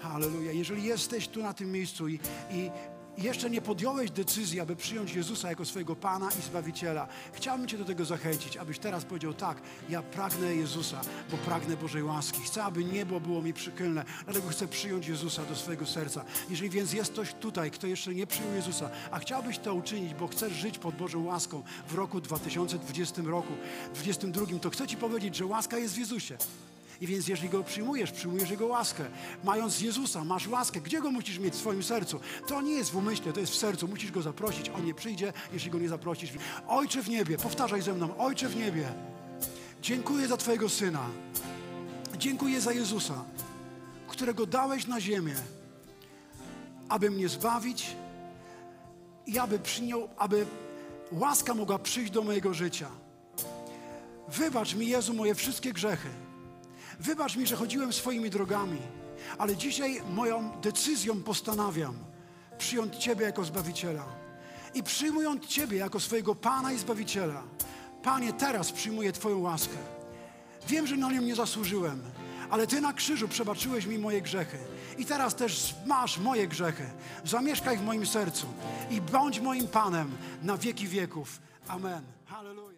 Halleluja. Jeżeli jesteś tu na tym miejscu i, i jeszcze nie podjąłeś decyzji, aby przyjąć Jezusa jako swojego Pana i Zbawiciela, chciałbym Cię do tego zachęcić, abyś teraz powiedział tak, ja pragnę Jezusa, bo pragnę Bożej łaski. Chcę, aby niebo było mi przychylne, dlatego chcę przyjąć Jezusa do swojego serca. Jeżeli więc jest ktoś tutaj, kto jeszcze nie przyjął Jezusa, a chciałbyś to uczynić, bo chcesz żyć pod Bożą łaską w roku 2020 roku, 2022, to chcę Ci powiedzieć, że łaska jest w Jezusie. I więc jeżeli Go przyjmujesz, przyjmujesz Jego łaskę. Mając Jezusa, masz łaskę. Gdzie Go musisz mieć w swoim sercu? To nie jest w umyśle, to jest w sercu. Musisz Go zaprosić. On nie przyjdzie, jeśli Go nie zaprosisz. Ojcze w niebie, powtarzaj ze mną. Ojcze w niebie, dziękuję za Twojego Syna. Dziękuję za Jezusa, którego dałeś na ziemię, aby mnie zbawić i aby przyjął, aby łaska mogła przyjść do mojego życia. Wybacz mi, Jezu, moje wszystkie grzechy. Wybacz mi, że chodziłem swoimi drogami, ale dzisiaj moją decyzją postanawiam przyjąć Ciebie jako Zbawiciela. I przyjmując Ciebie jako swojego Pana i Zbawiciela, Panie, teraz przyjmuję Twoją łaskę. Wiem, że na nią nie zasłużyłem, ale Ty na krzyżu przebaczyłeś mi moje grzechy. I teraz też masz moje grzechy. Zamieszkaj w moim sercu i bądź moim Panem na wieki wieków. Amen. Hallelujah.